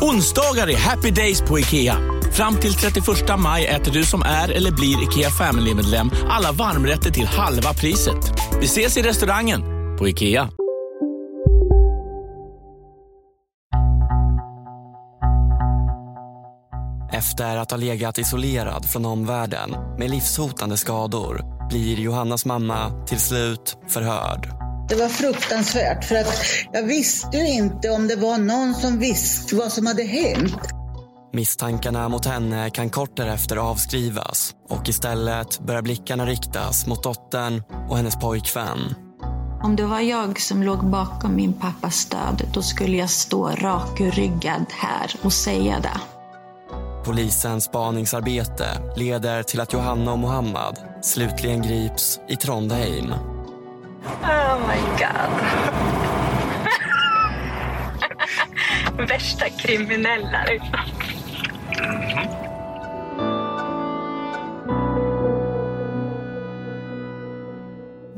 Onsdagar är happy days på IKEA. Fram till 31 maj äter du som är eller blir IKEA Family-medlem alla varmrätter till halva priset. Vi ses i restaurangen på IKEA. Efter att ha legat isolerad från omvärlden med livshotande skador blir Johannas mamma till slut förhörd. Det var fruktansvärt för att jag visste ju inte om det var någon som visste vad som hade hänt. Misstankarna mot henne kan kort därefter avskrivas och istället börjar blickarna riktas mot dottern och hennes pojkvän. Om det var jag som låg bakom min pappas död, då skulle jag stå rakryggad här och säga det. Polisens spaningsarbete leder till att Johanna och Mohammad slutligen grips i Trondheim. Oh my god. Värsta kriminella liksom.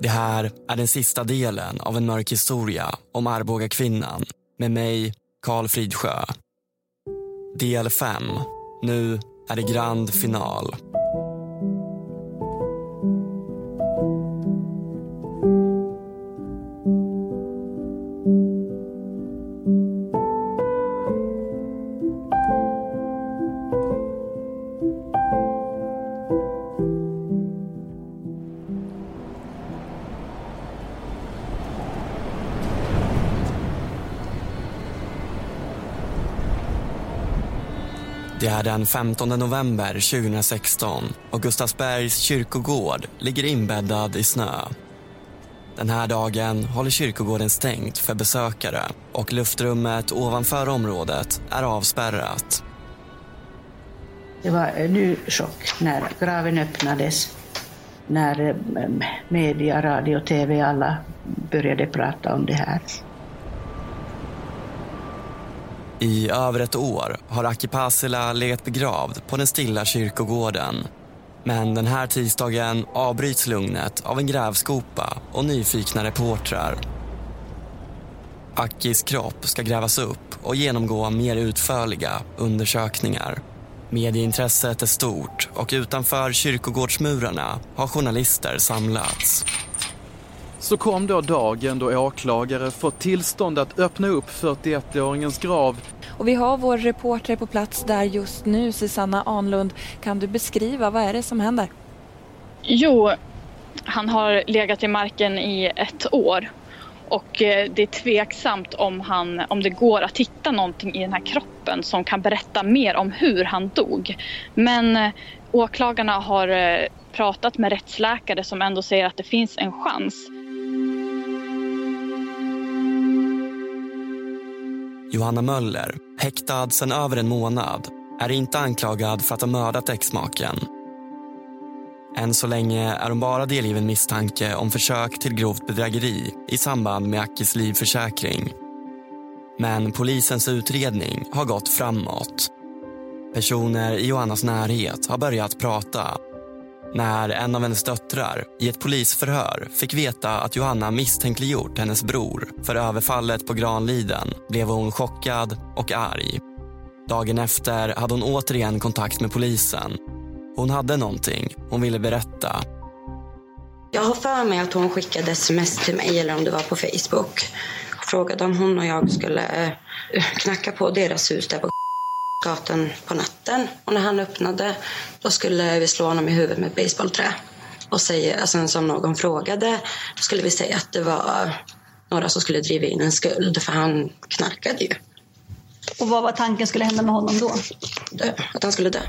Det här är den sista delen av en mörk historia om Arboga kvinnan med mig, Karl Fridsjö. Del 5. Nu är det grand final. Är den 15 november 2016 och Gustavsbergs kyrkogård ligger inbäddad i snö. Den här dagen håller kyrkogården stängt för besökare och luftrummet ovanför området är avspärrat. Det var eh, en ny chock när graven öppnades. När eh, media, radio, tv, alla började prata om det här. I över ett år har Aki Pasila legat begravd på den stilla kyrkogården. Men den här tisdagen avbryts lugnet av en grävskopa och nyfikna reportrar. Akis kropp ska grävas upp och genomgå mer utförliga undersökningar. Medieintresset är stort och utanför kyrkogårdsmurarna har journalister samlats. Så kom då dagen då åklagare fått tillstånd att öppna upp 41-åringens grav. Och vi har vår reporter på plats där just nu, Susanna Anlund. Kan du beskriva, vad är det som händer? Jo, han har legat i marken i ett år. Och eh, det är tveksamt om, han, om det går att hitta någonting i den här kroppen som kan berätta mer om hur han dog. Men eh, åklagarna har eh, pratat med rättsläkare som ändå säger att det finns en chans. Johanna Möller, häktad sedan över en månad, är inte anklagad för att ha mördat exmaken. Än så länge är hon bara delgiven misstanke om försök till grovt bedrägeri i samband med Akis livförsäkring. Men polisens utredning har gått framåt. Personer i Johannas närhet har börjat prata när en av hennes döttrar i ett polisförhör fick veta att Johanna misstänkliggjort hennes bror för överfallet på Granliden blev hon chockad och arg. Dagen efter hade hon återigen kontakt med polisen. Hon hade någonting hon ville berätta. Jag har för mig att hon skickade sms till mig eller om det var på Facebook. Frågade om hon och jag skulle eh, knacka på deras hus där på gatan på natten. Och när han öppnade då skulle vi slå honom i huvudet med ett baseballträ. Och säga, alltså, som någon frågade, då skulle vi säga att det var några som skulle driva in en skuld, för han knarkade ju. Och vad var tanken skulle hända med honom då? Dö, att han skulle dö.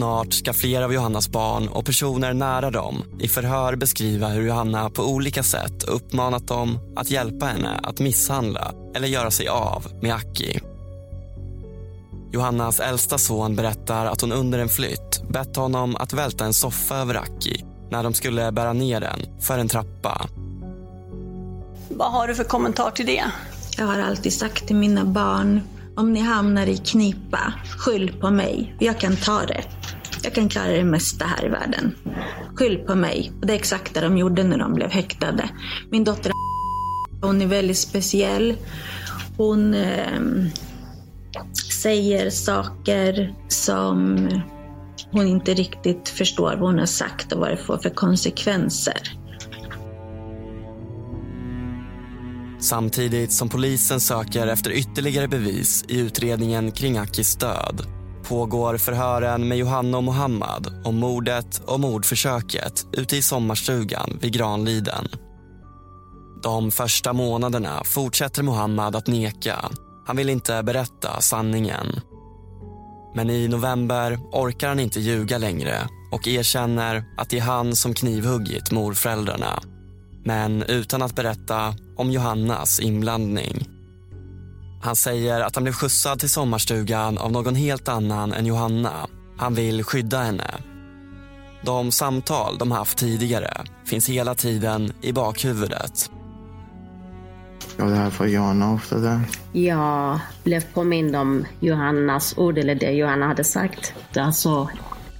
Snart ska flera av Johannas barn och personer nära dem i förhör beskriva hur Johanna på olika sätt uppmanat dem att hjälpa henne att misshandla eller göra sig av med Aki. Johannas äldsta son berättar att hon under en flytt bett honom att välta en soffa över Aki när de skulle bära ner den för en trappa. Vad har du för kommentar till det? Jag har alltid sagt till mina barn, om ni hamnar i knipa, skyll på mig. Jag kan ta det. Jag kan klara det mesta här i världen. Skyll på mig. Och det är exakt det de gjorde när de blev häktade. Min dotter hon är väldigt speciell. Hon eh, säger saker som hon inte riktigt förstår vad hon har sagt och vad det får för konsekvenser. Samtidigt som polisen söker efter ytterligare bevis i utredningen kring Akis död pågår förhören med Johanna och Mohammad om mordet och mordförsöket ute i sommarstugan vid Granliden. De första månaderna fortsätter Mohammad att neka. Han vill inte berätta sanningen. Men i november orkar han inte ljuga längre och erkänner att det är han som knivhuggit morföräldrarna. Men utan att berätta om Johannas inblandning. Han säger att han blev skjutsad till sommarstugan av någon helt annan än Johanna. Han vill skydda henne. De samtal de haft tidigare finns hela tiden i bakhuvudet. Ja, det här får Johanna ofta det. Jag blev påmind om Johannas ord, eller det Johanna hade sagt. Alltså,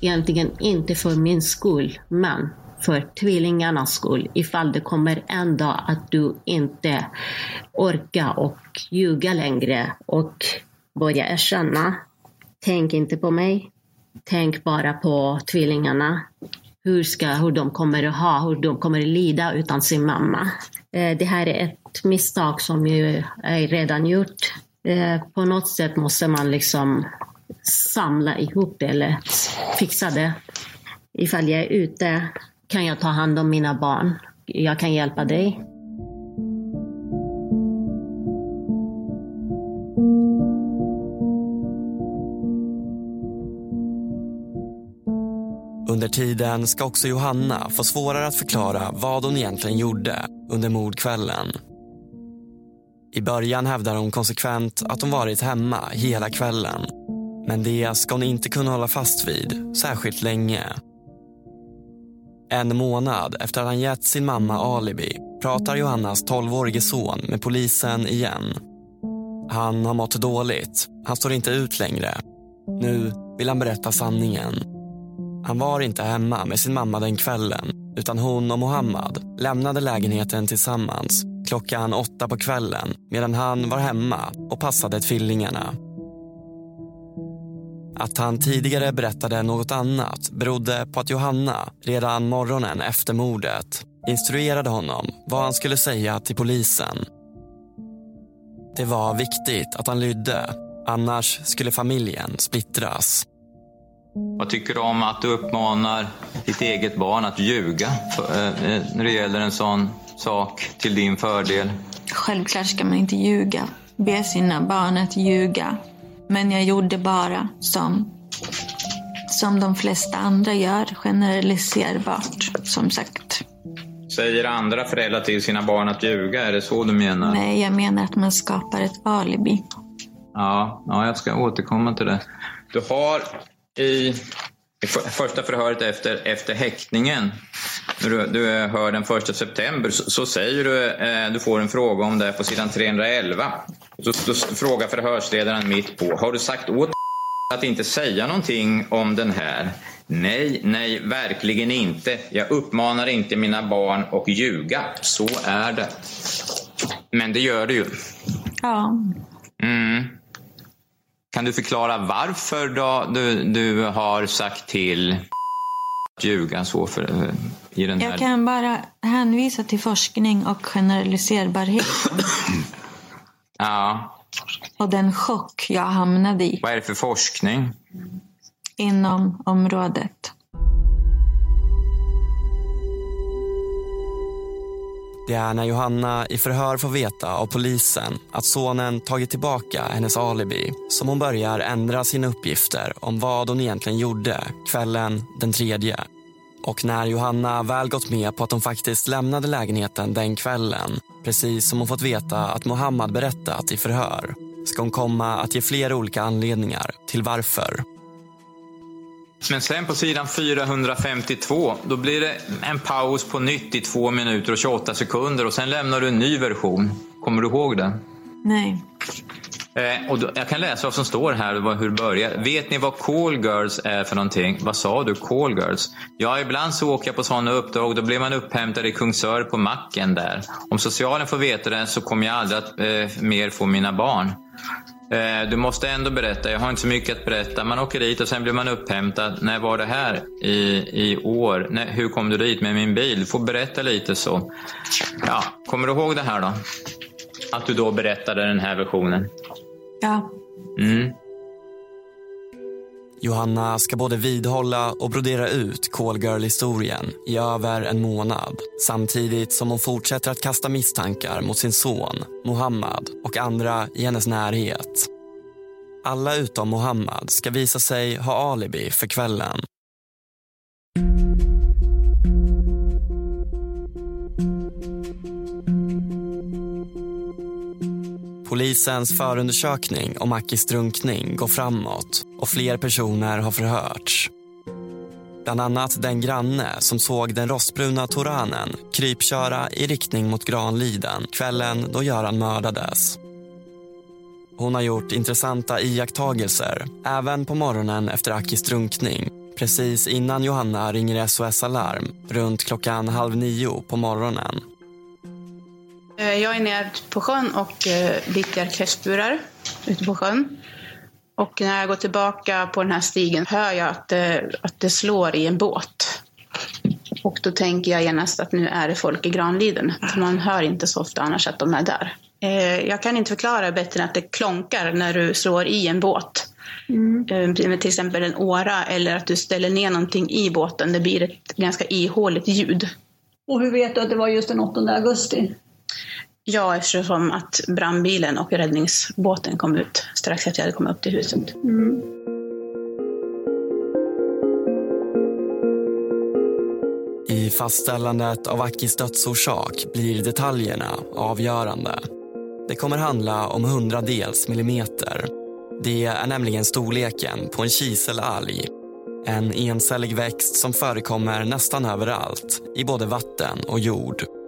egentligen inte för min skull, men för tvillingarnas skull. Ifall det kommer en dag att du inte orkar och ljuga längre och börja erkänna. Tänk inte på mig. Tänk bara på tvillingarna. Hur, ska, hur de kommer att ha, hur de kommer att lida utan sin mamma. Eh, det här är ett misstag som ju är redan gjort. Eh, på något sätt måste man liksom samla ihop det eller fixa det. Ifall jag är ute kan jag ta hand om mina barn. Jag kan hjälpa dig. Under tiden ska också Johanna få svårare att förklara vad hon egentligen gjorde under mordkvällen. I början hävdar hon konsekvent att hon varit hemma hela kvällen. Men det ska hon inte kunna hålla fast vid särskilt länge. En månad efter att han gett sin mamma alibi pratar Johannas 12-årige son med polisen igen. Han har mått dåligt. Han står inte ut längre. Nu vill han berätta sanningen. Han var inte hemma med sin mamma den kvällen utan hon och Mohammad lämnade lägenheten tillsammans klockan åtta på kvällen medan han var hemma och passade tvillingarna. Att han tidigare berättade något annat berodde på att Johanna redan morgonen efter mordet instruerade honom vad han skulle säga till polisen. Det var viktigt att han lydde, annars skulle familjen splittras. Vad tycker du om att du uppmanar ditt eget barn att ljuga för, eh, när det gäller en sån sak till din fördel? Självklart ska man inte ljuga. Be sina barn att ljuga. Men jag gjorde bara som, som de flesta andra gör, generaliserbart, som sagt. Säger andra föräldrar till sina barn att ljuga? Är det så du menar? Nej, jag menar att man skapar ett alibi. Ja, ja jag ska återkomma till det. Du har i, i första förhöret efter, efter häktningen, när du, du hör den första september, så, så säger du, eh, du får en fråga om det på sidan 311. Så, så frågar förhörsledaren mitt på, har du sagt åt att inte säga någonting om den här? Nej, nej, verkligen inte. Jag uppmanar inte mina barn att ljuga. Så är det. Men det gör du ju. Ja. Mm. Kan du förklara varför då du, du har sagt till att ljuga så för, i den här... Jag kan bara hänvisa till forskning och generaliserbarhet. ja. Och den chock jag hamnade i Vad är det för forskning? inom området. Det är när Johanna i förhör får veta av polisen att sonen tagit tillbaka hennes alibi som hon börjar ändra sina uppgifter om vad hon egentligen gjorde kvällen den tredje. Och när Johanna väl gått med på att hon faktiskt lämnade lägenheten den kvällen precis som hon fått veta att Mohammad berättat i förhör ska hon komma att ge flera olika anledningar till varför. Men sen på sidan 452, då blir det en paus på nytt i 2 minuter och 28 sekunder och sen lämnar du en ny version. Kommer du ihåg det? Nej. Eh, och då, jag kan läsa vad som står här, vad- hur det börjar. Vet ni vad call girls är för någonting? Vad sa du, call girls? Ja, ibland så åker jag på sådana uppdrag. Då blir man upphämtad i Kungsör på macken där. Om socialen får veta det så kommer jag aldrig att eh, mer få mina barn. Eh, du måste ändå berätta. Jag har inte så mycket att berätta. Man åker dit och sen blir man upphämtad. När var det här? I, i år? När, hur kom du dit med min bil? Du får berätta lite så. Ja, kommer du ihåg det här då? Att du då berättade den här versionen? Ja. Mm. Johanna ska både vidhålla och brodera ut Callgirl-historien i över en månad samtidigt som hon fortsätter att kasta misstankar mot sin son, Mohammad och andra i hennes närhet. Alla utom Mohammad ska visa sig ha alibi för kvällen. Polisens förundersökning om Akis drunkning går framåt och fler personer har förhörts. Bland annat den granne som såg den rostbruna Toranen krypköra i riktning mot Granliden kvällen då Göran mördades. Hon har gjort intressanta iakttagelser även på morgonen efter Akis drunkning precis innan Johanna ringer SOS Alarm runt klockan halv nio på morgonen. Eh, Jag är nere på sjön och eh, vittjar kräftburar ute på sjön. Och när jag går tillbaka på den här stigen hör jag att det, att det slår i en båt. Och då tänker jag genast att nu är det folk i Granliden. För man hör inte så ofta annars att de är där. Eh, Jag kan inte förklara bättre än att det klonkar när du slår i en båt. Eh, Med till exempel en åra eller att du ställer ner någonting i båten. Det blir ett ganska ihåligt ljud. Och hur vet du att det var just den 8 augusti? Ja, eftersom att brandbilen och räddningsbåten kom ut strax efter jag hade kommit upp till huset. Mm. I fastställandet av Akis dödsorsak blir detaljerna avgörande. Det kommer handla om hundradels millimeter. Det är nämligen storleken på en kiselalg. En encellig växt som förekommer nästan överallt i både vatten och jord.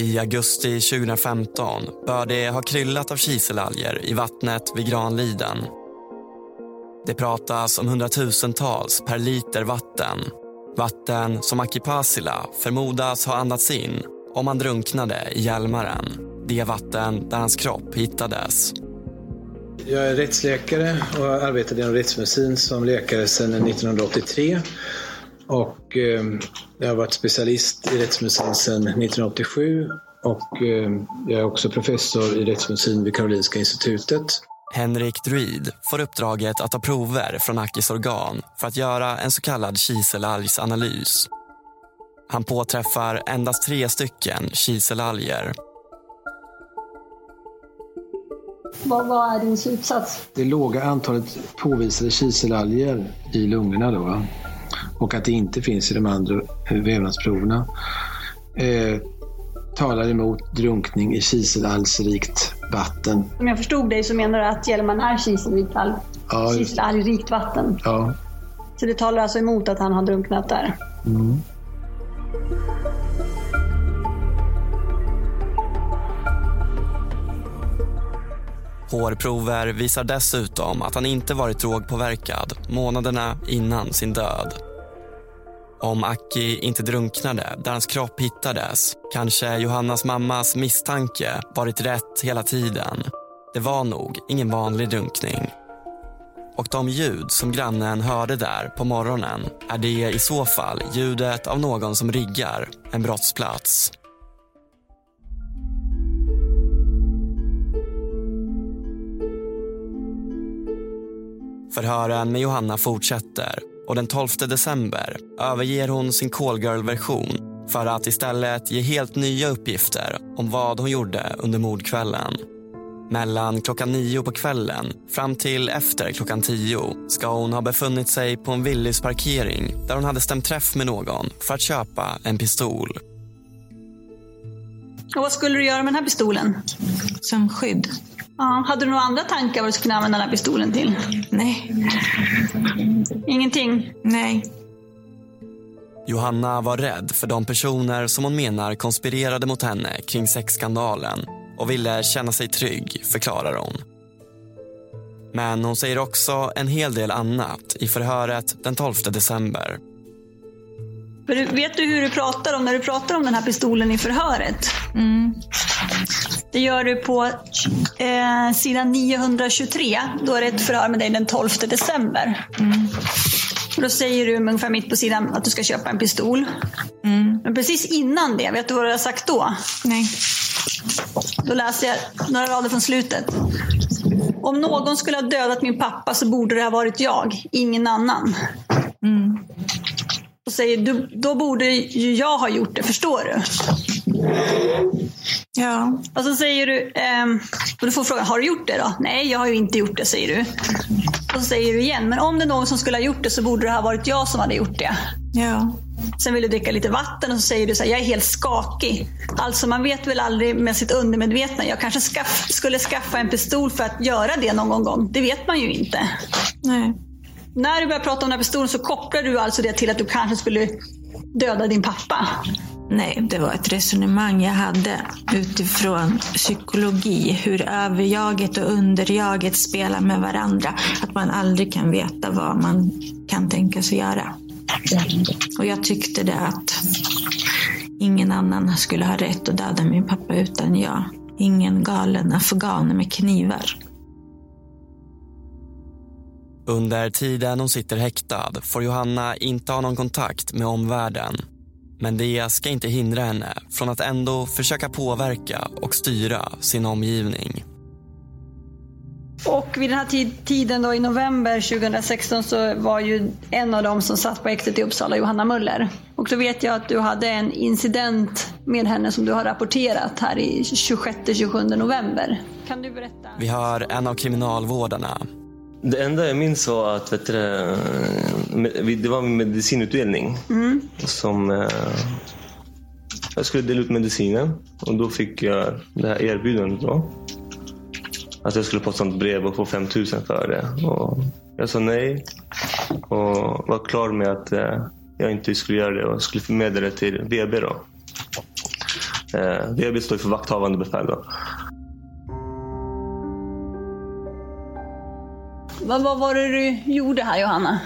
I augusti 2015 bör det ha kryllat av kiselalger i vattnet vid Granliden. Det pratas om hundratusentals per liter vatten. Vatten som Akipasila förmodas ha andats in om han drunknade i Hjälmaren. Det vatten där hans kropp hittades. Jag är rättsläkare och har arbetat inom rättsmedicin som läkare sedan 1983. Och eh, jag har varit specialist i rättsmedicin sedan 1987 och eh, jag är också professor i rättsmedicin vid Karolinska institutet. Henrik Druid får uppdraget att ta prover från Akis organ för att göra en så kallad kiselalgsanalys. Han påträffar endast tre stycken kiselalger. Vad, vad är din slutsats? Det låga antalet påvisade kiselalger i lungorna då, och att det inte finns i de andra vävnadsproverna eh, talar emot drunkning i kiselalgsrikt vatten. Om jag förstod dig så menar du att Hjälmaren är kiselrikt all- Ja, just- kiselalgrikt vatten. Ja. Så det talar alltså emot att han har drunknat där. Mm. Hårprover visar dessutom att han inte varit drogpåverkad månaderna innan sin död. Om Aki inte drunknade där hans kropp hittades kanske Johannas mammas misstanke varit rätt hela tiden. Det var nog ingen vanlig drunkning. Och de ljud som grannen hörde där på morgonen är det i så fall ljudet av någon som riggar en brottsplats. Förhören med Johanna fortsätter och den 12 december överger hon sin callgirl-version för att istället ge helt nya uppgifter om vad hon gjorde under mordkvällen. Mellan klockan nio på kvällen fram till efter klockan tio ska hon ha befunnit sig på en Willys parkering där hon hade stämt träff med någon för att köpa en pistol. Och vad skulle du göra med den här pistolen? Som skydd. Ja, hade du några andra tankar vad du skulle använda den här pistolen till? Nej. Ingenting? Nej. Johanna var rädd för de personer som hon menar konspirerade mot henne kring sexskandalen och ville känna sig trygg, förklarar hon. Men hon säger också en hel del annat i förhöret den 12 december. Vet du hur du pratar om när du pratar om den här pistolen i förhöret? Mm. Det gör du på eh, sidan 923. Då är det ett förhör med dig den 12 december. Mm. Då säger du ungefär mitt på sidan att du ska köpa en pistol. Mm. Men precis innan det, vet du vad du har sagt då? Nej. Då läser jag några rader från slutet. Om någon skulle ha dödat min pappa så borde det ha varit jag, ingen annan. Mm. Och säger du, då borde ju jag ha gjort det, förstår du? Ja. Och så säger du, ehm, och du får frågan, har du gjort det då? Nej, jag har ju inte gjort det, säger du. Och så säger du igen, men om det är någon som skulle ha gjort det så borde det ha varit jag som hade gjort det. Ja. Sen vill du dricka lite vatten och så säger du så här, jag är helt skakig. Alltså man vet väl aldrig med sitt undermedvetna, jag kanske skaff, skulle skaffa en pistol för att göra det någon gång. Det vet man ju inte. Nej. När du börjar prata om den här pistolen så kopplar du alltså det till att du kanske skulle döda din pappa. Nej, det var ett resonemang jag hade utifrån psykologi. Hur överjaget och underjaget spelar med varandra. Att man aldrig kan veta vad man kan tänka sig göra. Och jag tyckte det att ingen annan skulle ha rätt att döda min pappa utan jag. Ingen galen afghan med knivar. Under tiden hon sitter häktad får Johanna inte ha någon kontakt med omvärlden. Men det ska inte hindra henne från att ändå försöka påverka och styra sin omgivning. Och vid den här tid, tiden då i november 2016 så var ju en av dem som satt på häktet i Uppsala Johanna Möller. Och då vet jag att du hade en incident med henne som du har rapporterat här i 26-27 november. Kan du berätta? Vi hör en av kriminalvårdarna. Det enda jag minns var att vet du, det var en medicinutdelning. Mm. Som, eh, jag skulle dela ut medicinen och då fick jag det här erbjudandet. Då. Att jag skulle posta ett brev och få 5000 för det. Och jag sa nej och var klar med att eh, jag inte skulle göra det och skulle förmedla det till VB. Då. Eh, VB står för vakthavande befäl. Då. Vad, vad var det du gjorde här Johanna?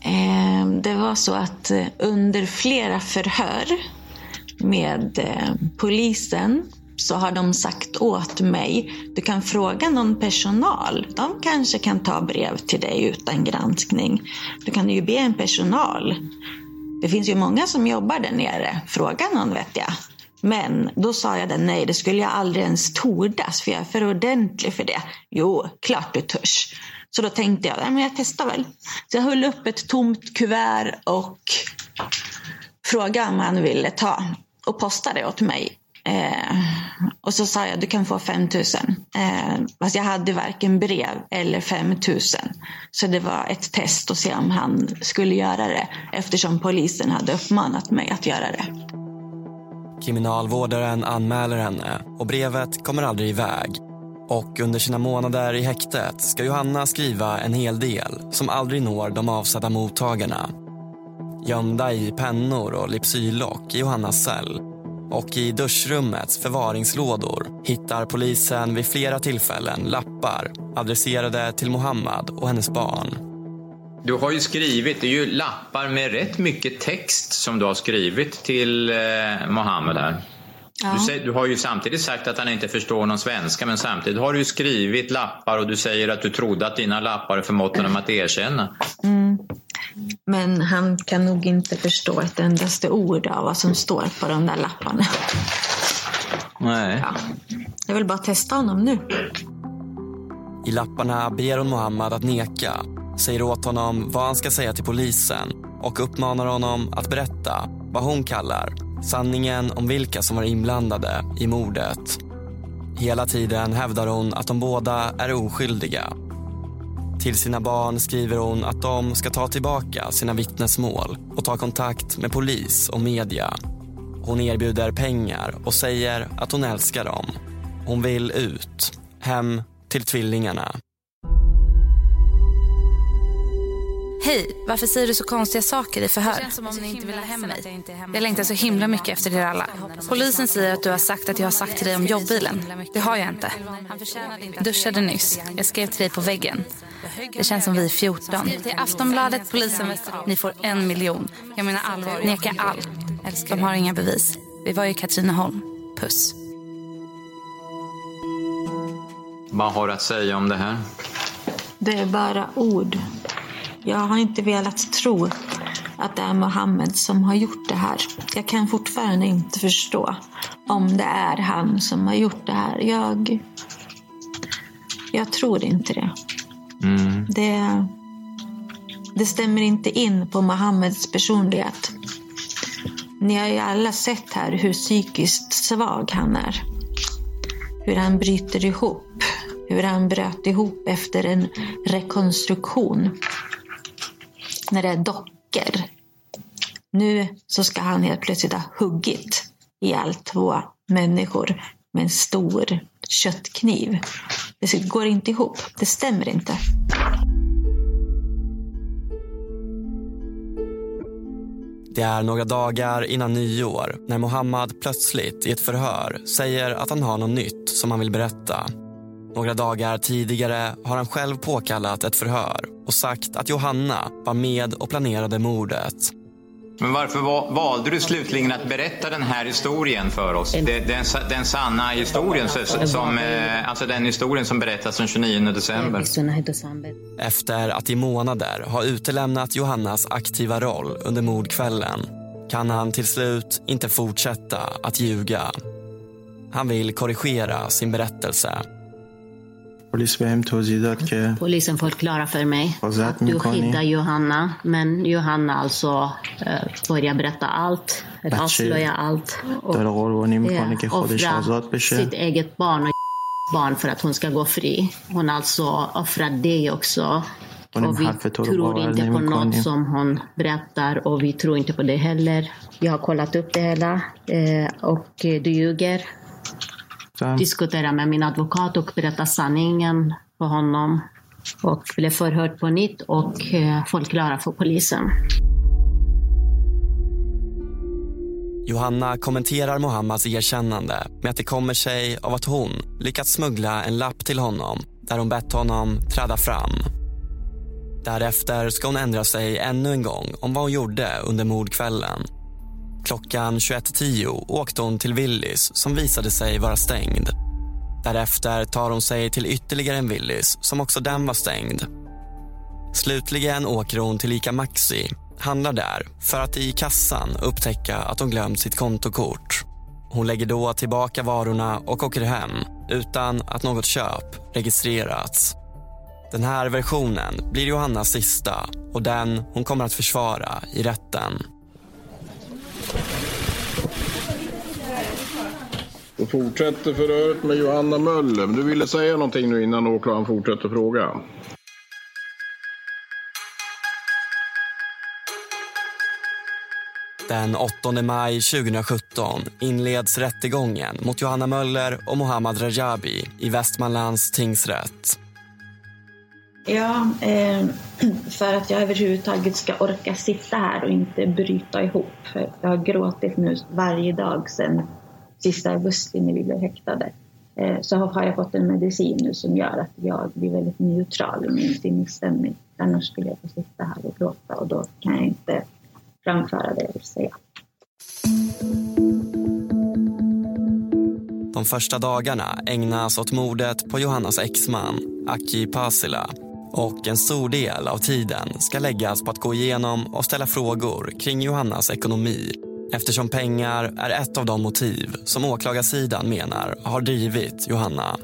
Eh, Det var så att eh, under flera förhör med eh, polisen så har de sagt åt mig, du kan fråga någon personal. De kanske kan ta brev till dig utan granskning. Du kan ju be en personal. Det finns ju många som jobbar där nere. Fråga någon vet jag. Men då sa jag det, nej det skulle jag aldrig ens tordas för jag är för ordentlig för det. Jo, klart du törs. Så då tänkte jag, men jag testar väl. Så jag höll upp ett tomt kuvert och frågade om han ville ta och postade åt mig. Eh, och så sa jag, du kan få 5 000. Eh, fast jag hade varken brev eller 5 000. Så det var ett test att se om han skulle göra det. Eftersom polisen hade uppmanat mig att göra det. Kriminalvårdaren anmäler henne och brevet kommer aldrig iväg. Och under sina månader i häktet ska Johanna skriva en hel del som aldrig når de avsedda mottagarna. Gömda i pennor och Lypsyllock i Johannas cell och i duschrummets förvaringslådor hittar polisen vid flera tillfällen lappar adresserade till Mohammad och hennes barn. Du har ju skrivit, det är ju lappar med rätt mycket text som du har skrivit till eh, Mohammed här. Ja. Du, säger, du har ju samtidigt sagt att han inte förstår någon svenska men samtidigt har du skrivit lappar och du säger att du trodde att dina lappar förmått honom att erkänna. Mm. Men han kan nog inte förstå ett endaste ord av vad som står på de där lapparna. Nej. Jag vill bara testa honom nu. I lapparna ber hon Mohammad att neka, säger åt honom vad han ska säga till polisen och uppmanar honom att berätta vad hon kallar sanningen om vilka som var inblandade i mordet. Hela tiden hävdar hon att de båda är oskyldiga. Till sina barn skriver hon att de ska ta tillbaka sina vittnesmål och ta kontakt med polis och media. Hon erbjuder pengar och säger att hon älskar dem. Hon vill ut, hem till tvillingarna. Hej, varför säger du så konstiga saker i förhör? Det som om ni inte vill ha hem mig. Jag längtar så himla mycket efter er alla. Polisen säger att du har sagt att jag har sagt till dig om jobbbilen. Det har jag inte. Duschade nyss. Jag skrev till dig på väggen. Det känns som vi är 14. Till Aftonbladet, polisen, ni får en miljon. Jag menar allvar. Neka allt. De har inga bevis. Vi var i Katrineholm. Puss. Vad har du att säga om det här? Det är bara ord. Jag har inte velat tro att det är Mohammed som har gjort det här. Jag kan fortfarande inte förstå om det är han som har gjort det här. Jag, jag tror inte det. Mm. det. Det stämmer inte in på Mohammeds personlighet. Ni har ju alla sett här hur psykiskt svag han är. Hur han bryter ihop. Hur han bröt ihop efter en rekonstruktion när det är dockor. Nu så ska han helt plötsligt ha huggit ihjäl två människor med en stor köttkniv. Det går inte ihop. Det stämmer inte. Det är några dagar innan nyår när Mohammad plötsligt i ett förhör säger att han har något nytt som han vill berätta. Några dagar tidigare har han själv påkallat ett förhör och sagt att Johanna var med och planerade mordet. Men varför va- valde du slutligen att berätta den här historien för oss? Den, sa- den sanna historien, som, eh, alltså den historien som berättas den 29 december. Efter att i månader ha utelämnat Johannas aktiva roll under mordkvällen kan han till slut inte fortsätta att ljuga. Han vill korrigera sin berättelse. پلیس بهم توضیح داد که Polisen förklarar för mig Vad zat att du می‌کنی؟ skyddar Johanna. Men Johanna alltså eh, börjar berätta allt, Bättre. avslöja allt. داره قربانی میکنه eh, که خودش offra آزاد بشه sitt eget barn och barn för att hon ska gå fri. Hon alltså offrar dig också. Hon Och vi حرف تو رو tror باور inte på något نمیکنیم som hon berättar och vi tror inte på det heller. Jag har kollat upp det hela eh, och eh, du ljuger. Diskutera med min advokat och berätta sanningen för honom. Och blev förhörd på nytt och eh, förklara för polisen. Johanna kommenterar Mohammads erkännande med att det kommer sig av att hon lyckats smuggla en lapp till honom där hon bett honom träda fram. Därefter ska hon ändra sig ännu en gång om vad hon gjorde under mordkvällen. Klockan 21.10 åkte hon till Willys som visade sig vara stängd. Därefter tar hon sig till ytterligare en Willys som också den var stängd. Slutligen åker hon till Ica Maxi, handlar där för att i kassan upptäcka att hon glömt sitt kontokort. Hon lägger då tillbaka varorna och åker hem utan att något köp registrerats. Den här versionen blir Johannas sista och den hon kommer att försvara i rätten. Då fortsätter förhöret med Johanna Möller. Du ville säga någonting nu innan åklagaren fortsätter fråga. Den 8 maj 2017 inleds rättegången mot Johanna Möller och Mohammad Rajabi i Västmanlands tingsrätt. Ja, eh, för att jag överhuvudtaget ska orka sitta här och inte bryta ihop. Jag har gråtit nu varje dag sedan sista augusti när vi blev häktade. Eh, så har jag fått en medicin nu som gör att jag blir väldigt neutral i min sinnesstämning. Annars skulle jag få sitta här och gråta och då kan jag inte framföra det jag vill säga. De första dagarna ägnas åt mordet på Johannas exman, Aki Pasila. Och en stor del av tiden ska läggas på att gå igenom och ställa frågor kring Johannas ekonomi eftersom pengar är ett av de motiv som åklagarsidan menar har drivit Johanna.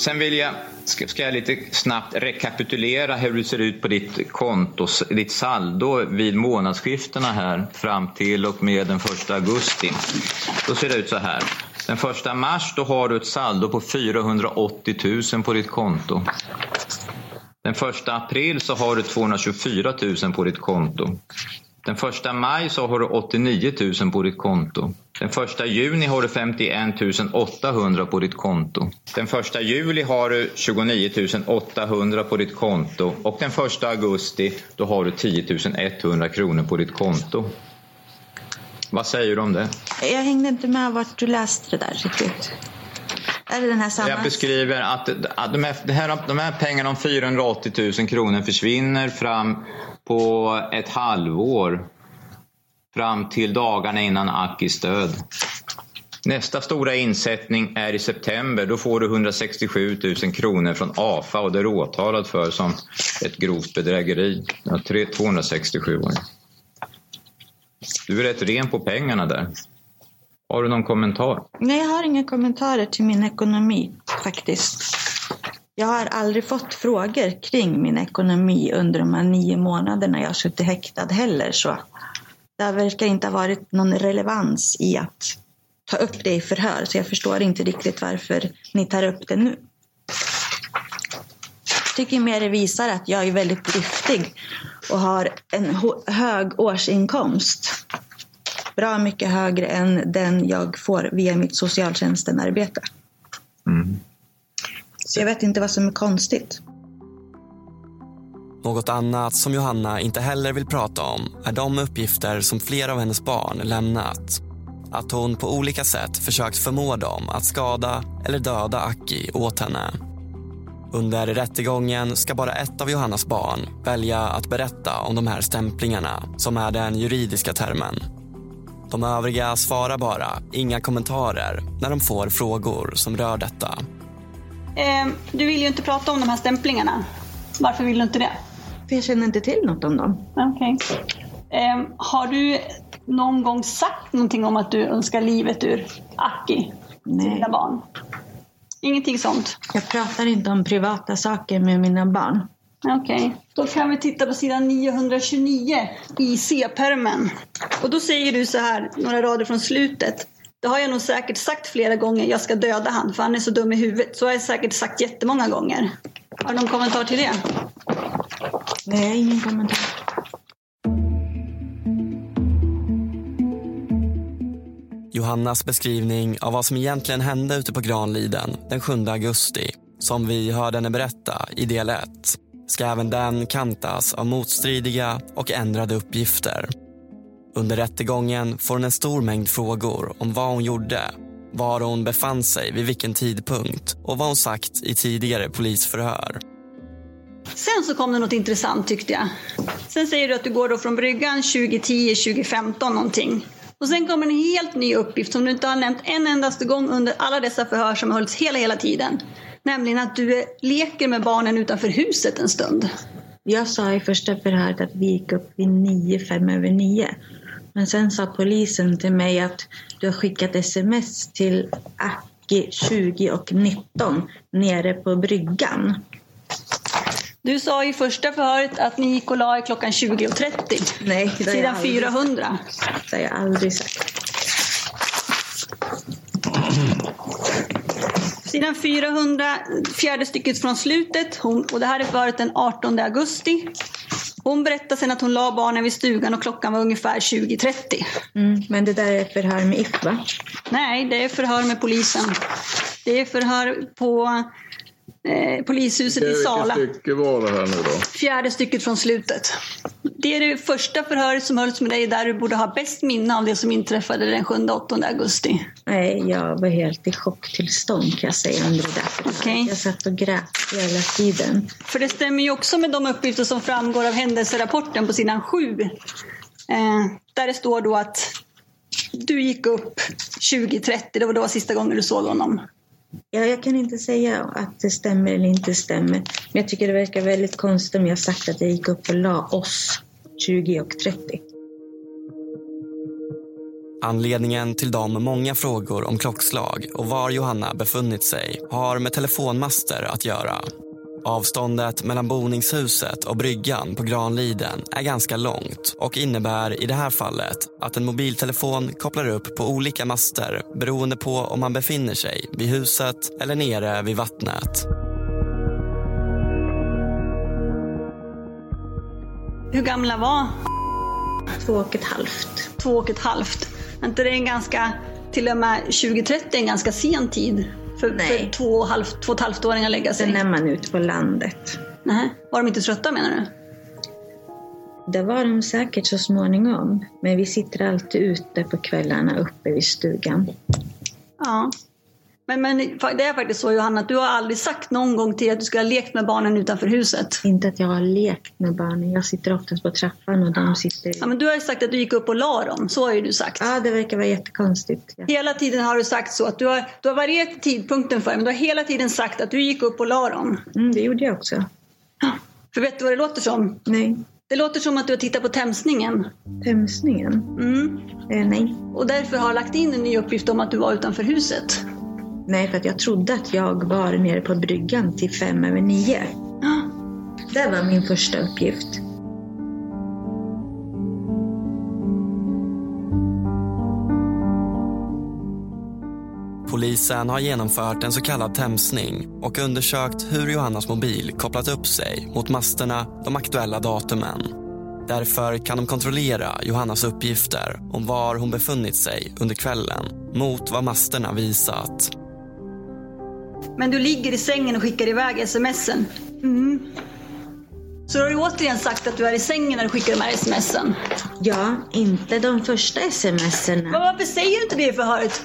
sen vill jag, ska, jag lite snabbt rekapitulera hur det ser ut på ditt konto, ditt saldo vid månadsskiftena här fram till och med den 1 augusti. Då ser det ut så här. Den 1 mars då har du ett saldo på 480 000 på ditt konto. Den 1 april så har du 224 000 på ditt konto. Den 1 maj så har du 89 000 på ditt konto. Den 1 juni har du 51 800 på ditt konto. Den 1 juli har du 29 800 på ditt konto och den 1 augusti då har du 10 100 kronor på ditt konto. Vad säger du om det? Jag hängde inte med vart du läste det där riktigt. Är det den här samma? Jag beskriver att, att de, här, de här pengarna om 480 000 kronor försvinner fram på ett halvår fram till dagarna innan Akis död. Nästa stora insättning är i september. Då får du 167 000 kronor från AFA och det är åtalad för som ett grovt bedrägeri. Ja, 267 år. Du är rätt ren på pengarna där. Har du någon kommentar? Nej, jag har inga kommentarer till min ekonomi faktiskt. Jag har aldrig fått frågor kring min ekonomi under de här nio månaderna jag har suttit häktad heller. Så det verkar inte ha varit någon relevans i att ta upp det i förhör. Så jag förstår inte riktigt varför ni tar upp det nu. Tycker mer det visar att jag är väldigt driftig och har en hög årsinkomst. Bra mycket högre än den jag får via mitt socialtjänstenarbete. Mm. Så jag vet inte vad som är konstigt. Något annat som Johanna inte heller vill prata om är de uppgifter som flera av hennes barn lämnat. Att hon på olika sätt försökt förmå dem att skada eller döda Aki åt henne. Under rättegången ska bara ett av Johannas barn välja att berätta om de här stämplingarna som är den juridiska termen. De övriga svarar bara inga kommentarer när de får frågor som rör detta. Eh, du vill ju inte prata om de här stämplingarna. Varför vill du inte det? För jag känner inte till något om dem. Okej. Okay. Eh, har du någon gång sagt någonting om att du önskar livet ur Aki till dina barn? Ingenting sånt? Jag pratar inte om privata saker med mina barn. Okej, okay. då kan vi titta på sidan 929 i C-permen. Och då säger du så här, några rader från slutet. Det har jag nog säkert sagt flera gånger, jag ska döda han för han är så dum i huvudet. Så har jag säkert sagt jättemånga gånger. Har du någon kommentar till det? Nej, ingen kommentar. Johannas beskrivning av vad som egentligen hände ute på Granliden den 7 augusti som vi hörde henne berätta i del 1 ska även den kantas av motstridiga och ändrade uppgifter. Under rättegången får hon en stor mängd frågor om vad hon gjorde, var hon befann sig vid vilken tidpunkt och vad hon sagt i tidigare polisförhör. Sen så kom det något intressant tyckte jag. Sen säger du att du går då från bryggan 2010, 2015 någonting. Och sen kommer en helt ny uppgift som du inte har nämnt en endaste gång under alla dessa förhör som har hållits hela, hela tiden. Nämligen att du leker med barnen utanför huset en stund. Jag sa i första förhöret att vi gick upp vid nio, fem över nio. Men sen sa polisen till mig att du har skickat sms till Aki 20 och 19 nere på bryggan. Du sa i första förhöret att ni gick och la er klockan 20.30. Nej, det har Sidan 400. Det har jag aldrig sagt. Sidan 400, fjärde stycket från slutet. Hon, och det här är förhöret den 18 augusti. Hon berättade sen att hon la barnen vid stugan och klockan var ungefär 20.30. Mm, men det där är förhör med If va? Nej, det är förhör med polisen. Det är förhör på eh, polishuset i Sala. Vilket stycke var det här nu då? Fjärde stycket från slutet. Det är det första förhöret som hölls med dig där du borde ha bäst minne av det som inträffade den 7-8 augusti. Nej, jag var helt i chocktillstånd kan jag säga under det där. Okay. Jag satt och grät hela tiden. För det stämmer ju också med de uppgifter som framgår av händelserapporten på sidan 7. Eh, där det står då att du gick upp 20.30, det var då sista gången du såg honom. Ja, jag kan inte säga att det stämmer eller inte stämmer. Men jag tycker det verkar väldigt konstigt om jag sagt att jag gick upp och la oss 20 och 30. Anledningen till de många frågor om klockslag och var Johanna befunnit sig har med telefonmaster att göra. Avståndet mellan boningshuset och bryggan på Granliden är ganska långt och innebär i det här fallet att en mobiltelefon kopplar upp på olika master beroende på om man befinner sig vid huset eller nere vid vattnet. Hur gamla var? Två och ett halvt. Två och ett halvt. Är inte det en ganska, till och med 2030, en ganska sen tid för, för två och, halv, två och ett halvt-åringar att lägga sig? Sen är man ute på landet. Nej. Var de inte trötta menar du? Det var de säkert så småningom. Men vi sitter alltid ute på kvällarna uppe vid stugan. Ja. Men, men det är faktiskt så Johanna, att du har aldrig sagt någon gång till att du skulle ha lekt med barnen utanför huset. Inte att jag har lekt med barnen. Jag sitter oftast på trappan och de sitter... Ja, men du har ju sagt att du gick upp och la dem. Så har ju du sagt. Ja, det verkar vara jättekonstigt. Ja. Hela tiden har du sagt så. att Du har, du har varierat tidpunkten för men du har hela tiden sagt att du gick upp och la dem. Mm, det gjorde jag också. För vet du vad det låter som? Nej. Det låter som att du har tittat på Tämsningen. Tämsningen? Mm. Eh, nej. Och därför har lagt in en ny uppgift om att du var utanför huset. Nej, för att jag trodde att jag var nere på bryggan till fem över nio. Det var min första uppgift. Polisen har genomfört en så kallad tämsning och undersökt hur Johannas mobil kopplat upp sig mot masterna de aktuella datumen. Därför kan de kontrollera Johannas uppgifter om var hon befunnit sig under kvällen mot vad masterna visat. Men du ligger i sängen och skickar iväg smsen. Mm. Så du har ju återigen sagt att du är i sängen när du skickar de här smsen. Ja, inte de första smsen. Men varför säger du inte det i förhöret?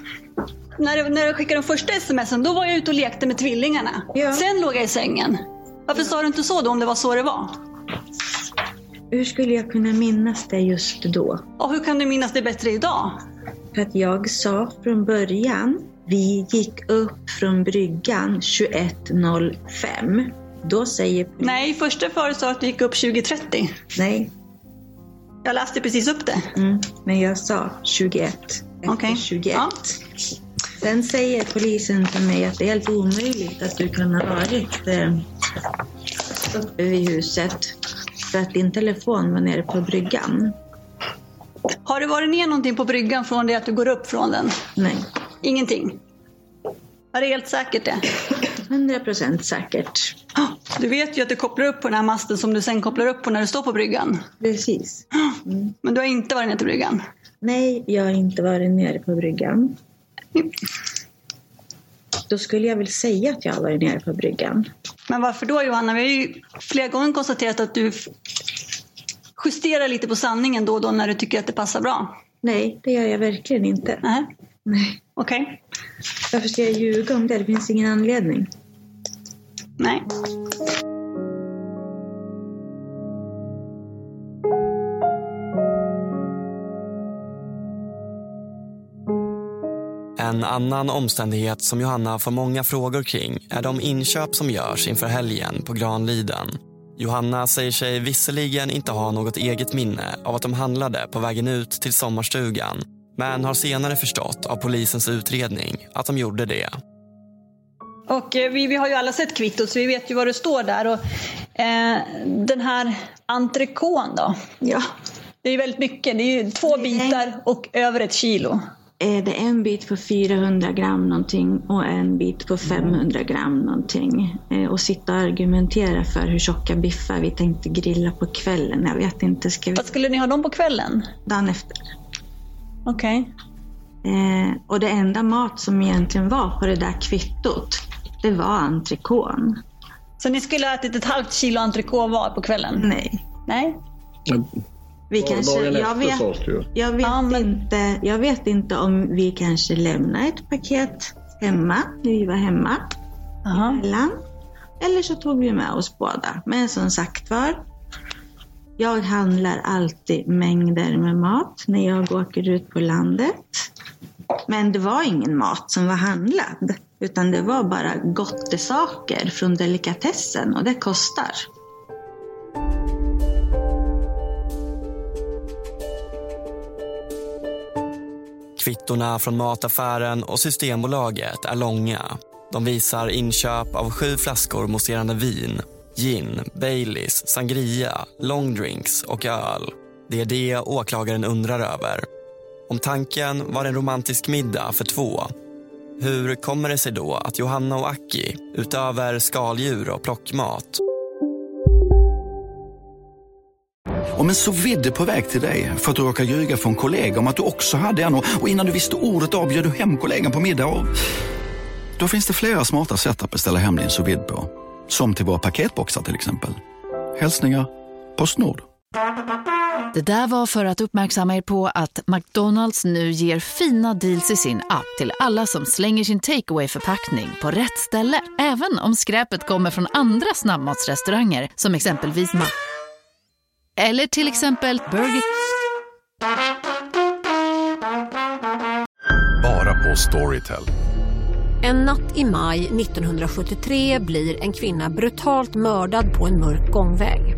När du, när du skickade de första smsen, då var jag ute och lekte med tvillingarna. Ja. Sen låg jag i sängen. Varför sa du inte så då om det var så det var? Hur skulle jag kunna minnas det just då? Och hur kan du minnas det bättre idag? För att jag sa från början, vi gick upp från bryggan 21.05. Då säger Nej, första föret sa att du gick upp 20.30. Nej. Jag läste precis upp det. Mm, men jag sa 21. Efter Okej. 21. Ja. Sen säger polisen till mig att det är helt omöjligt att du kan ha varit eh, uppe vid huset för att din telefon var nere på bryggan. Har du varit ner någonting på bryggan från det att du går upp från den? Nej. Ingenting? Är det helt säkert det? 100 procent säkert. Du vet ju att du kopplar upp på den här masten som du sen kopplar upp på när du står på bryggan. Precis. Men du har inte varit nere till bryggan? Nej, jag har inte varit nere på bryggan. Då skulle jag väl säga att jag har varit nere på bryggan. Men varför då Johanna? Vi har ju flera gånger konstaterat att du justerar lite på sanningen då och då när du tycker att det passar bra. Nej, det gör jag verkligen inte. Nej. Nej. Okej. Varför ska jag ljuga om det? Det finns ingen anledning. Nej. En annan omständighet som Johanna får många frågor kring är de inköp som görs inför helgen på Granliden. Johanna säger sig visserligen inte ha något eget minne av att de handlade på vägen ut till sommarstugan men har senare förstått av polisens utredning att de gjorde det. Och eh, vi, vi har ju alla sett kvittot så vi vet ju vad det står där. Och, eh, den här entrecôten då? Ja. Det är ju väldigt mycket. Det är ju två bitar och över ett kilo. Är det en bit på 400 gram någonting och en bit på 500 gram någonting? Eh, Och sitta och argumentera för hur tjocka biffar vi tänkte grilla på kvällen. Jag vet inte. Ska vi... Vad skulle ni ha dem på kvällen? Dagen efter. Okej. Eh, och det enda mat som egentligen var på det där kvittot, det var entrecôten. Så ni skulle ha ätit ett halvt kilo entrecote var på kvällen? Nej. Nej? Vi Ja, kanske, jag, vet, jag, vet inte, jag vet inte om vi kanske lämnar ett paket hemma, när vi var hemma. Emellan. Eller så tog vi med oss båda. Men som sagt var, jag handlar alltid mängder med mat när jag åker ut på landet. Men det var ingen mat som var handlad. Utan det var bara gottesaker från delikatessen och det kostar. Kvittorna från mataffären och Systembolaget är långa. De visar inköp av sju flaskor mousserande vin, gin, Baileys, sangria, longdrinks och öl. Det är det åklagaren undrar över. Om tanken var en romantisk middag för två hur kommer det sig då att Johanna och Aki, utöver skaldjur och plockmat Om en så vidde på väg till dig för att du råkar ljuga från kollega om att du också hade en och innan du visste ordet av du hem kollegan på middag och... Då finns det flera smarta sätt att beställa hem din sous på. Som till våra paketboxar till exempel. Hälsningar Postnord. Det där var för att uppmärksamma er på att McDonalds nu ger fina deals i sin app till alla som slänger sin takeaway förpackning på rätt ställe. Även om skräpet kommer från andra snabbmatsrestauranger som exempelvis Ma... Eller till exempel Burger... Bara på Storytel. En natt i maj 1973 blir en kvinna brutalt mördad på en mörk gångväg.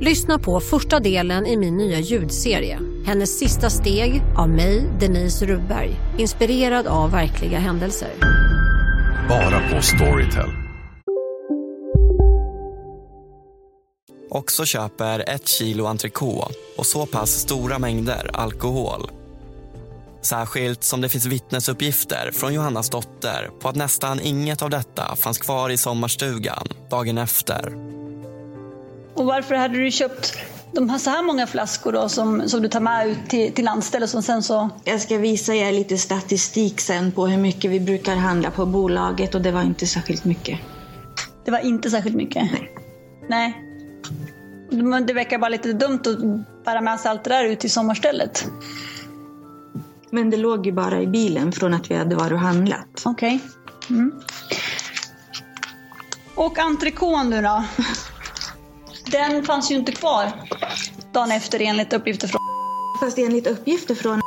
Lyssna på första delen i min nya ljudserie. Hennes sista steg av mig, Denise Rubberg. Inspirerad av verkliga händelser. Bara på Storytel. Också köper ett kilo entrecote och så pass stora mängder alkohol. Särskilt som det finns vittnesuppgifter från Johannas dotter på att nästan inget av detta fanns kvar i sommarstugan dagen efter. Och varför hade du köpt de här, så här många flaskor då, som, som du tar med ut till, till landstället som sen så... Jag ska visa er lite statistik sen på hur mycket vi brukar handla på bolaget och det var inte särskilt mycket. Det var inte särskilt mycket? Nej. Nej. Men det verkar bara lite dumt att bära med sig allt det där ut till sommarstället. Men det låg ju bara i bilen från att vi hade varit och handlat. Okej. Okay. Mm. Och entrecôten nu då? Den fanns ju inte kvar dagen efter enligt uppgifter från... Fast enligt uppgifter från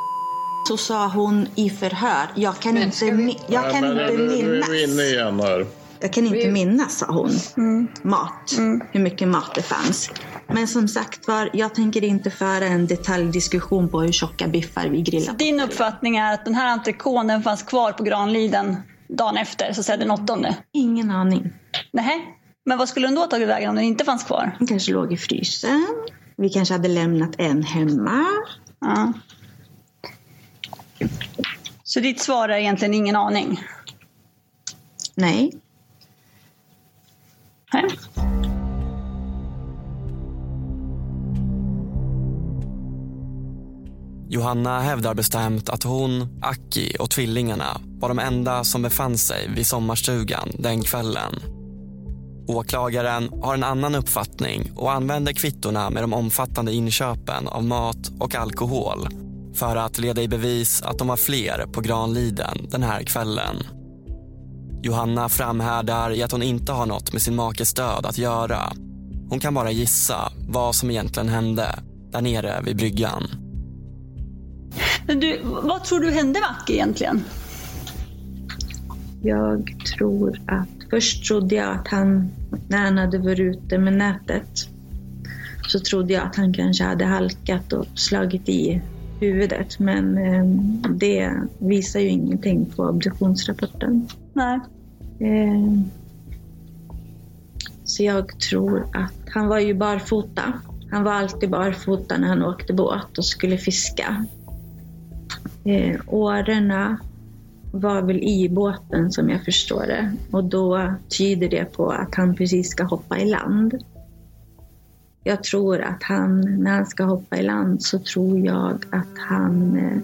så sa hon i förhör, jag kan men inte, vi... jag kan Nej, inte minnas. Nu är vi inne igen här. Jag kan inte minnas, sa hon. Mm. Mat. Hur mycket mat det fanns. Men som sagt var, jag tänker inte föra en detaljdiskussion på hur tjocka biffar vi grillar. Din uppfattning är att den här entrecôten den fanns kvar på Granliden dagen efter, så att säga den åttonde? Ingen aning. Nej. Men vad skulle den då tagit vägen om den inte fanns kvar? Den kanske låg i frysen. Vi kanske hade lämnat en hemma. Ja. Så ditt svar är egentligen ingen aning? Nej. Nej. Johanna hävdar bestämt att hon, Aki och tvillingarna var de enda som befann sig vid sommarstugan den kvällen. Åklagaren har en annan uppfattning och använder kvittorna med de omfattande inköpen av mat och alkohol för att leda i bevis att de var fler på Granliden den här kvällen. Johanna framhärdar i att hon inte har något med sin makes död att göra. Hon kan bara gissa vad som egentligen hände där nere vid bryggan. Men du, vad tror du hände med Aki egentligen? Jag tror att först trodde jag att han, när han hade varit ute med nätet, så trodde jag att han kanske hade halkat och slagit i huvudet. Men eh, det visar ju ingenting på obduktionsrapporten. Nej. Eh, så jag tror att han var ju barfota. Han var alltid barfota när han åkte båt och skulle fiska. Eh, årorna var väl i båten som jag förstår det. Och då tyder det på att han precis ska hoppa i land. Jag tror att han, när han ska hoppa i land så tror jag att han eh,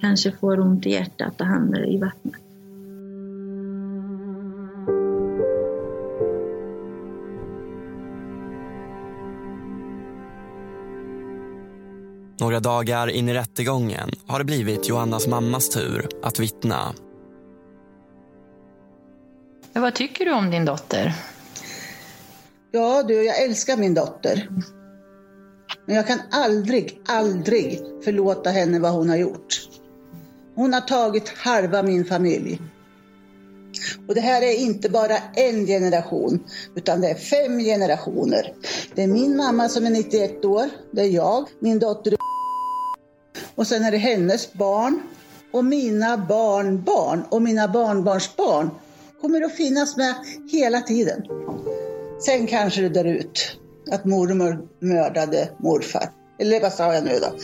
kanske får ont i hjärtat och hamnar i vattnet. Några dagar in i rättegången har det blivit Johannas mammas tur att vittna. Vad tycker du om din dotter? Ja du, jag älskar min dotter. Men jag kan aldrig, aldrig förlåta henne vad hon har gjort. Hon har tagit halva min familj. Och det här är inte bara en generation, utan det är fem generationer. Det är min mamma som är 91 år, det är jag, min dotter är och sen är det hennes barn och mina barnbarn och mina barnbarnsbarn kommer att finnas med hela tiden. Sen kanske det dör ut att mormor mördade morfar. Eller vad sa jag nu då?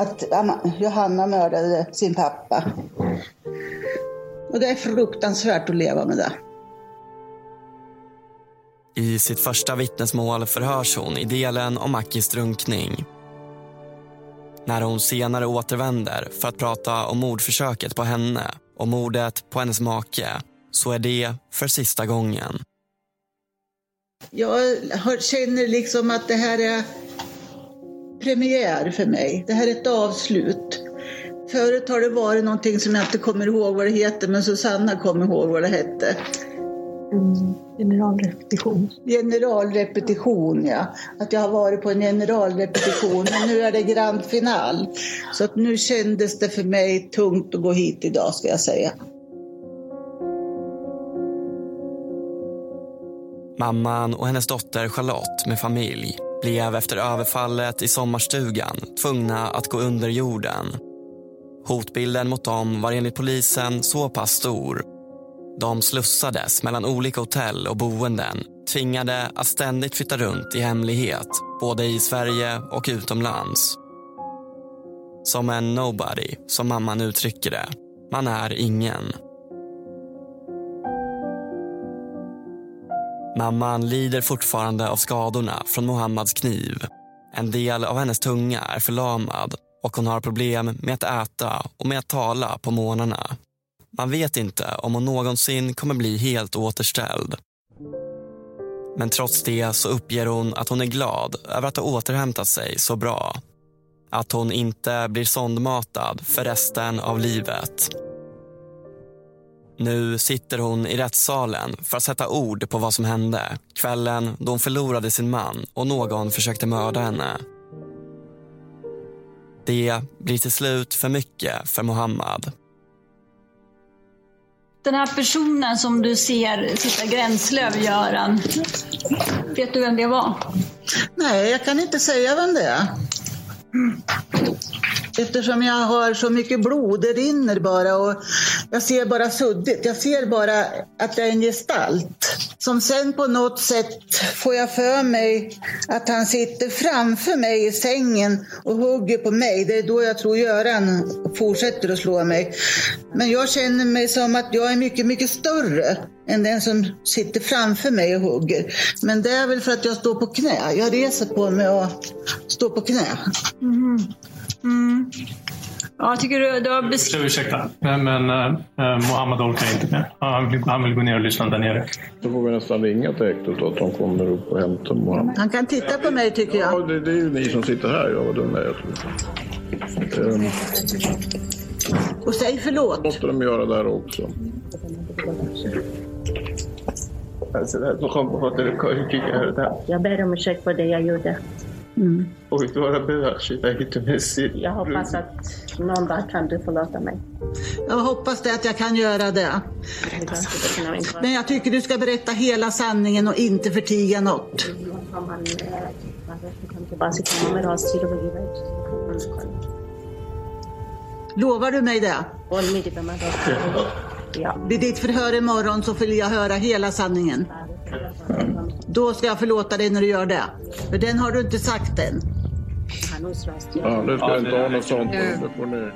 Att Johanna mördade sin pappa. Och det är fruktansvärt att leva med det. I sitt första vittnesmål förhörs hon i delen om Akis drunkning. När hon senare återvänder för att prata om mordförsöket på henne och mordet på hennes make så är det för sista gången. Jag känner liksom att det här är premiär för mig. Det här är ett avslut. Förut har det varit någonting som jag inte kommer ihåg vad det heter, men Susanna kommer ihåg vad det hette. Mm, generalrepetition. Generalrepetition, ja. Att jag har varit på en generalrepetition, men nu är det grand final. Så att nu kändes det för mig tungt att gå hit idag, ska jag säga. Mamman och hennes dotter Charlotte med familj blev efter överfallet i sommarstugan tvungna att gå under jorden. Hotbilden mot dem var enligt polisen så pass stor. De slussades mellan olika hotell och boenden tvingade att ständigt flytta runt i hemlighet både i Sverige och utomlands. Som en nobody, som mamman uttrycker det. Man är ingen. Mamman lider fortfarande av skadorna från Mohammads kniv. En del av hennes tunga är förlamad och hon har problem med att äta och med att tala på morgnarna. Man vet inte om hon någonsin kommer bli helt återställd. Men trots det så uppger hon att hon är glad över att ha återhämtat sig så bra. Att hon inte blir sondmatad för resten av livet. Nu sitter hon i rättssalen för att sätta ord på vad som hände kvällen då hon förlorade sin man och någon försökte mörda henne. Det blir till slut för mycket för Mohammad. Den här personen som du ser sitta gränslöv, Göran. Vet du vem det var? Nej, jag kan inte säga vem det är. Eftersom jag har så mycket blod, det rinner bara och jag ser bara suddigt. Jag ser bara att det är en gestalt. Som sen på något sätt får jag för mig att han sitter framför mig i sängen och hugger på mig. Det är då jag tror Göran fortsätter att slå mig. Men jag känner mig som att jag är mycket, mycket större än den som sitter framför mig och hugger. Men det är väl för att jag står på knä. Jag reser på mig och står på knä. Mm. Mm. Ja, jag tycker du, du har beskrivit... Ursäkta, men, men äh, Mohammed orkar inte mer. Han vill, han vill gå ner och lyssna där nere. Då får vi nästan ringa till häktet att de kommer upp och hämtar Mohammed. Han kan titta på mig tycker jag. Ja, det, det är ju ni som sitter här. Ja, vad dum jag tror. Um, och säg förlåt. måste de göra där också. Jag ber om ursäkt för det jag gjorde. Mm. Jag hoppas att någon dag kan du förlåta mig. Jag hoppas det att jag kan göra det. Men jag tycker du ska berätta hela sanningen och inte förtiga något. Lovar du mig det? Vid ditt förhör imorgon så vill jag höra hela sanningen. Då ska jag förlåta dig när du gör det. För den har du inte sagt än. Ja, nu ska jag inte ha något sånt. Nu får ni...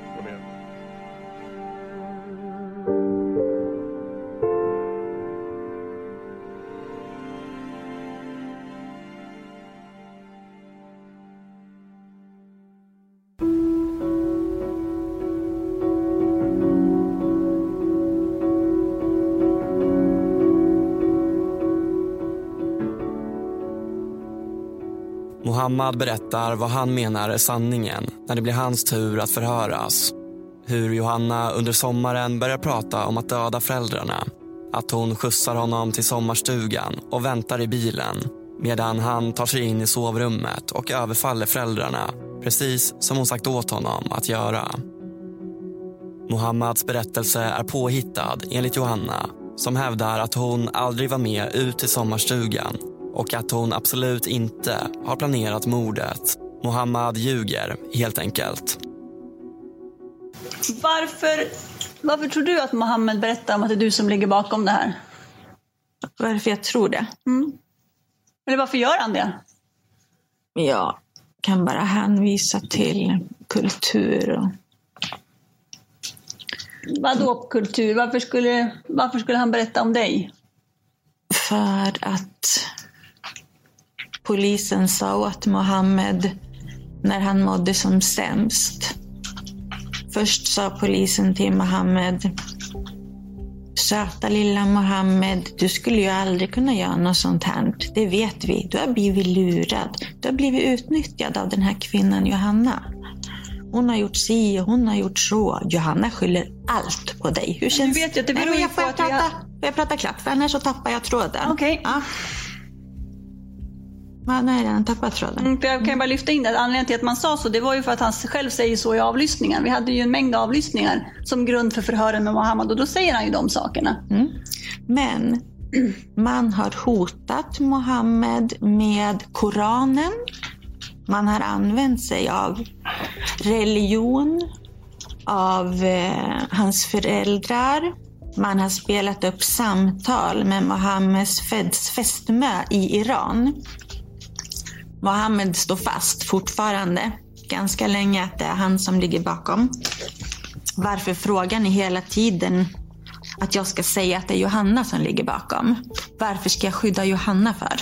Mohammad berättar vad han menar är sanningen när det blir hans tur att förhöras. Hur Johanna under sommaren börjar prata om att döda föräldrarna. Att hon skjutsar honom till sommarstugan och väntar i bilen medan han tar sig in i sovrummet och överfaller föräldrarna precis som hon sagt åt honom att göra. Mohammads berättelse är påhittad enligt Johanna som hävdar att hon aldrig var med ut till sommarstugan och att hon absolut inte har planerat mordet. Mohammad ljuger, helt enkelt. Varför, varför tror du att Mohammed berättar om att det är du som ligger bakom det här? Varför jag tror det? Mm. Eller varför gör han det? Jag kan bara hänvisa till kultur och Vadå kultur? Varför skulle, varför skulle han berätta om dig? för att polisen sa åt Mohammed när han mådde som sämst. Först sa polisen till Mohammed Söta lilla Mohammed, du skulle ju aldrig kunna göra något sånt här. Det vet vi. Du har blivit lurad. Du har blivit utnyttjad av den här kvinnan Johanna. Hon har gjort si och hon har gjort så. Johanna skyller allt på dig. Hur känns Du vet ju att det Nej, beror men ju jag får jag prata, har- får jag prata klart? För annars så tappar jag tråden. Okej. Ja. Ja, nu har jag redan tappat tråden. Mm, jag kan bara lyfta in det. Anledningen till att man sa så, det var ju för att han själv säger så i avlyssningen. Vi hade ju en mängd avlyssningar som grund för förhören med Mohammed och då säger han ju de sakerna. Mm. Men man har hotat Mohammed med Koranen. Man har använt sig av religion, av eh, hans föräldrar. Man har spelat upp samtal med Mohammeds fästmö i Iran. Mohammed står fast fortfarande, ganska länge, att det är han som ligger bakom. Varför frågar ni hela tiden att jag ska säga att det är Johanna som ligger bakom? Varför ska jag skydda Johanna för?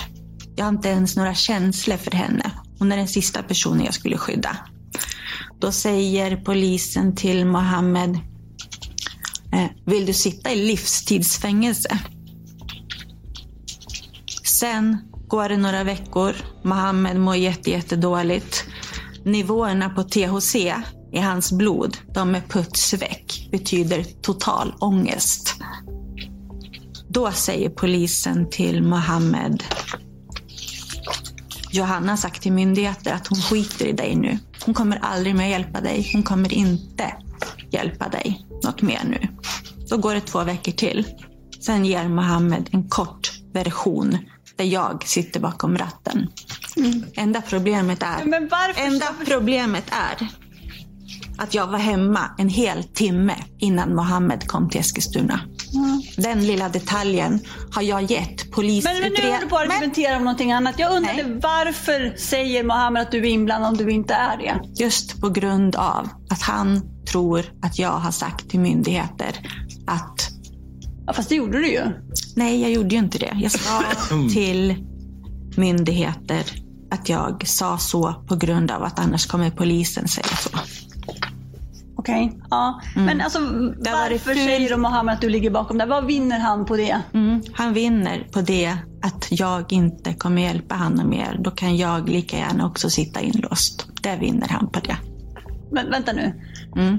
Jag har inte ens några känslor för henne. Hon är den sista personen jag skulle skydda. Då säger polisen till Mohammed eh, Vill du sitta i livstidsfängelse? Sen går det några veckor. Mohammed mår jätte, jättedåligt. Nivåerna på THC i hans blod, de är putsväck. Betyder total ångest. Då säger polisen till Mohammed Johanna har sagt till myndigheter att hon skiter i dig nu. Hon kommer aldrig mer hjälpa dig. Hon kommer inte hjälpa dig något mer nu. Då går det två veckor till. Sen ger Mohammed en kort version där jag sitter bakom ratten. Enda problemet är, Men varför? enda problemet är att jag var hemma en hel timme innan Mohammed kom till Eskilstuna. Den lilla detaljen har jag gett Men, men nu polisutredaren. håller du på att argumentera om någonting annat. Jag undrade varför säger Mohammed att du är inblandad om du inte är det? Just på grund av att han tror att jag har sagt till myndigheter att... Ja, fast det gjorde du ju. Nej, jag gjorde ju inte det. Jag sa till myndigheter att jag sa så på grund av att annars kommer polisen säga så. Okej. Ja. Men alltså, varför fult. säger de Mohammed att du ligger bakom det? Vad vinner han på det? Mm, han vinner på det att jag inte kommer hjälpa honom mer. Då kan jag lika gärna också sitta inlåst. Det vinner han på det. Men vänta nu. Mm.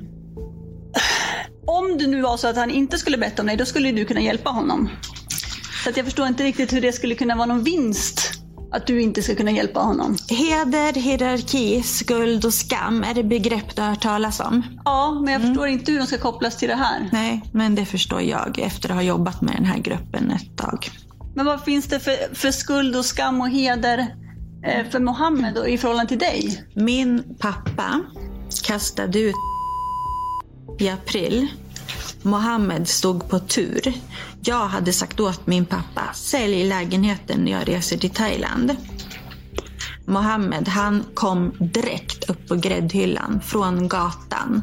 Om det nu var så att han inte skulle berätta om dig, då skulle du kunna hjälpa honom. Så att jag förstår inte riktigt hur det skulle kunna vara någon vinst att du inte ska kunna hjälpa honom. Heder, hierarki, skuld och skam är det begrepp du har hört talas om. Ja, men jag förstår inte hur de ska kopplas till det här. Nej, men det förstår jag efter att ha jobbat med den här gruppen ett tag. Men vad finns det för, för skuld och skam och heder eh, för Mohammed i förhållande till dig? Min pappa kastade ut i april. Mohammed stod på tur. Jag hade sagt åt min pappa, sälj lägenheten när jag reser till Thailand. Mohammed, han kom direkt upp på gräddhyllan från gatan.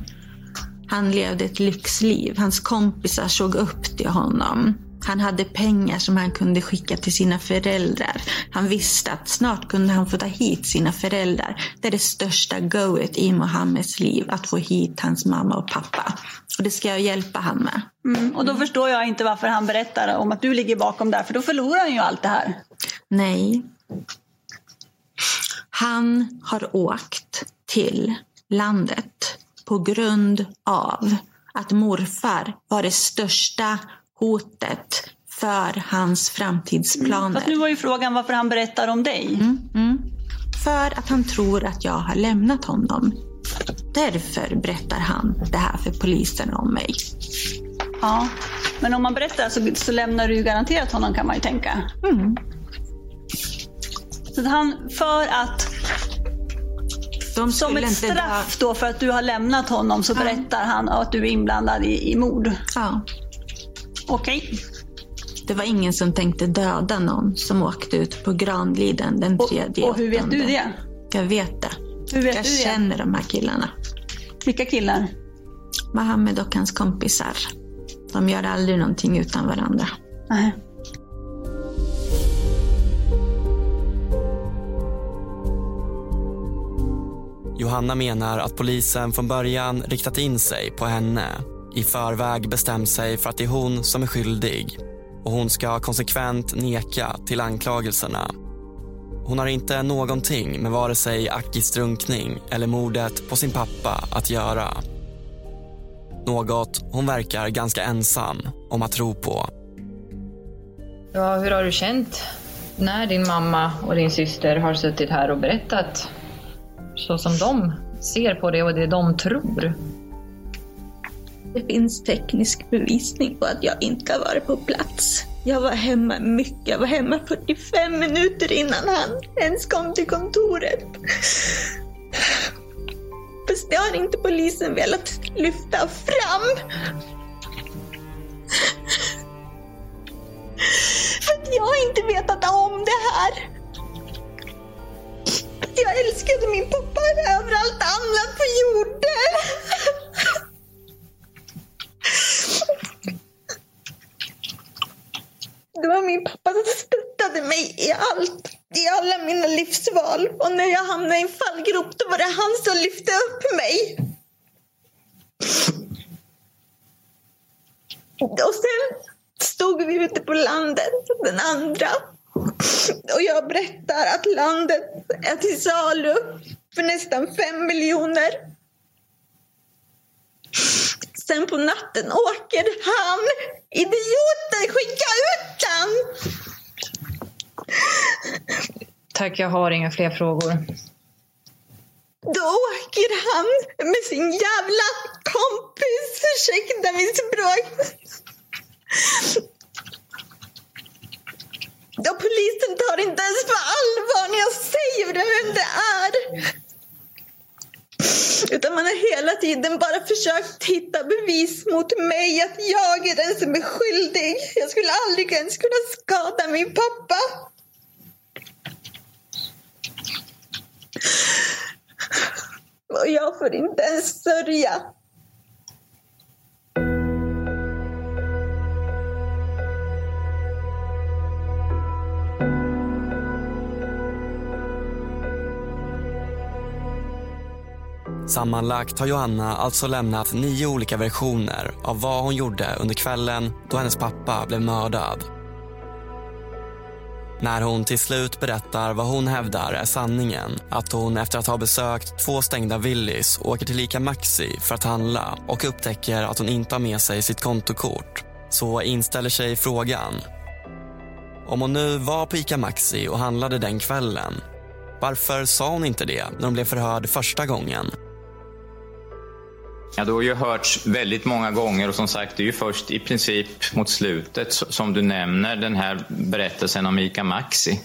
Han levde ett lyxliv. Hans kompisar såg upp till honom. Han hade pengar som han kunde skicka till sina föräldrar. Han visste att snart kunde han få ta hit sina föräldrar. Det är det största goet i Mohammeds liv, att få hit hans mamma och pappa. Och det ska jag hjälpa han med. Mm, och då förstår jag inte varför han berättar om att du ligger bakom där, för då förlorar han ju allt det här. Nej. Han har åkt till landet på grund av att morfar var det största hotet för hans framtidsplaner. Fast nu var ju frågan varför han berättar om dig. Mm. För att han tror att jag har lämnat honom. Därför berättar han det här för polisen om mig. Ja, men om man berättar så, så lämnar du ju garanterat honom kan man ju tänka. Mm. Så att han, för att Som ett straff då för att du har lämnat honom så berättar han att du är inblandad i, i mord? Ja. Okej. Det var ingen som tänkte döda någon som åkte ut på Granliden den tredje och hur vet du det? Jag vet det. Hur vet jag du det? känner de här killarna. Vilka killar? Mohammed och hans kompisar. De gör aldrig någonting utan varandra. Nej. Johanna menar att polisen från början riktat in sig på henne. I förväg bestämt sig för att det är hon som är skyldig. Och hon ska konsekvent neka till anklagelserna. Hon har inte någonting med vare sig Akis drunkning eller mordet på sin pappa att göra. Något hon verkar ganska ensam om att tro på. Ja, hur har du känt när din mamma och din syster har suttit här och berättat så som de ser på det och det de tror? Det finns teknisk bevisning på att jag inte har varit på plats. Jag var hemma mycket. Jag var hemma 45 minuter innan han ens kom till kontoret. Fast det har inte polisen velat lyfta fram. För att jag inte vetat om det här. Jag älskade min pappa över allt annat på jorden. I allt, i alla mina livsval. Och när jag hamnade i en fallgrop, då var det han som lyfte upp mig. Och sen stod vi ute på landet, den andra. Och jag berättar att landet är till salu för nästan fem miljoner. Sen på natten åker han, idioten, skicka ut han! Tack, jag har inga fler frågor. Då åker han med sin jävla kompis, ursäkta mitt språk. Ja, polisen tar inte ens på allvar när jag säger vem det är. Utan man har hela tiden bara försökt hitta bevis mot mig att jag är den som är skyldig. Jag skulle aldrig ens kunna skada min pappa. Och jag får inte ens sörja. Sammanlagt har Johanna alltså lämnat nio olika versioner av vad hon gjorde under kvällen då hennes pappa blev mördad. När hon till slut berättar vad hon hävdar är sanningen att hon efter att ha besökt två stängda Willys åker till Ica Maxi för att handla och upptäcker att hon inte har med sig sitt kontokort så inställer sig frågan. Om hon nu var på Ica Maxi och handlade den kvällen varför sa hon inte det när hon blev förhörd första gången? Ja, det har ju hörts väldigt många gånger och som sagt det är ju först i princip mot slutet som du nämner den här berättelsen om Ica Maxi.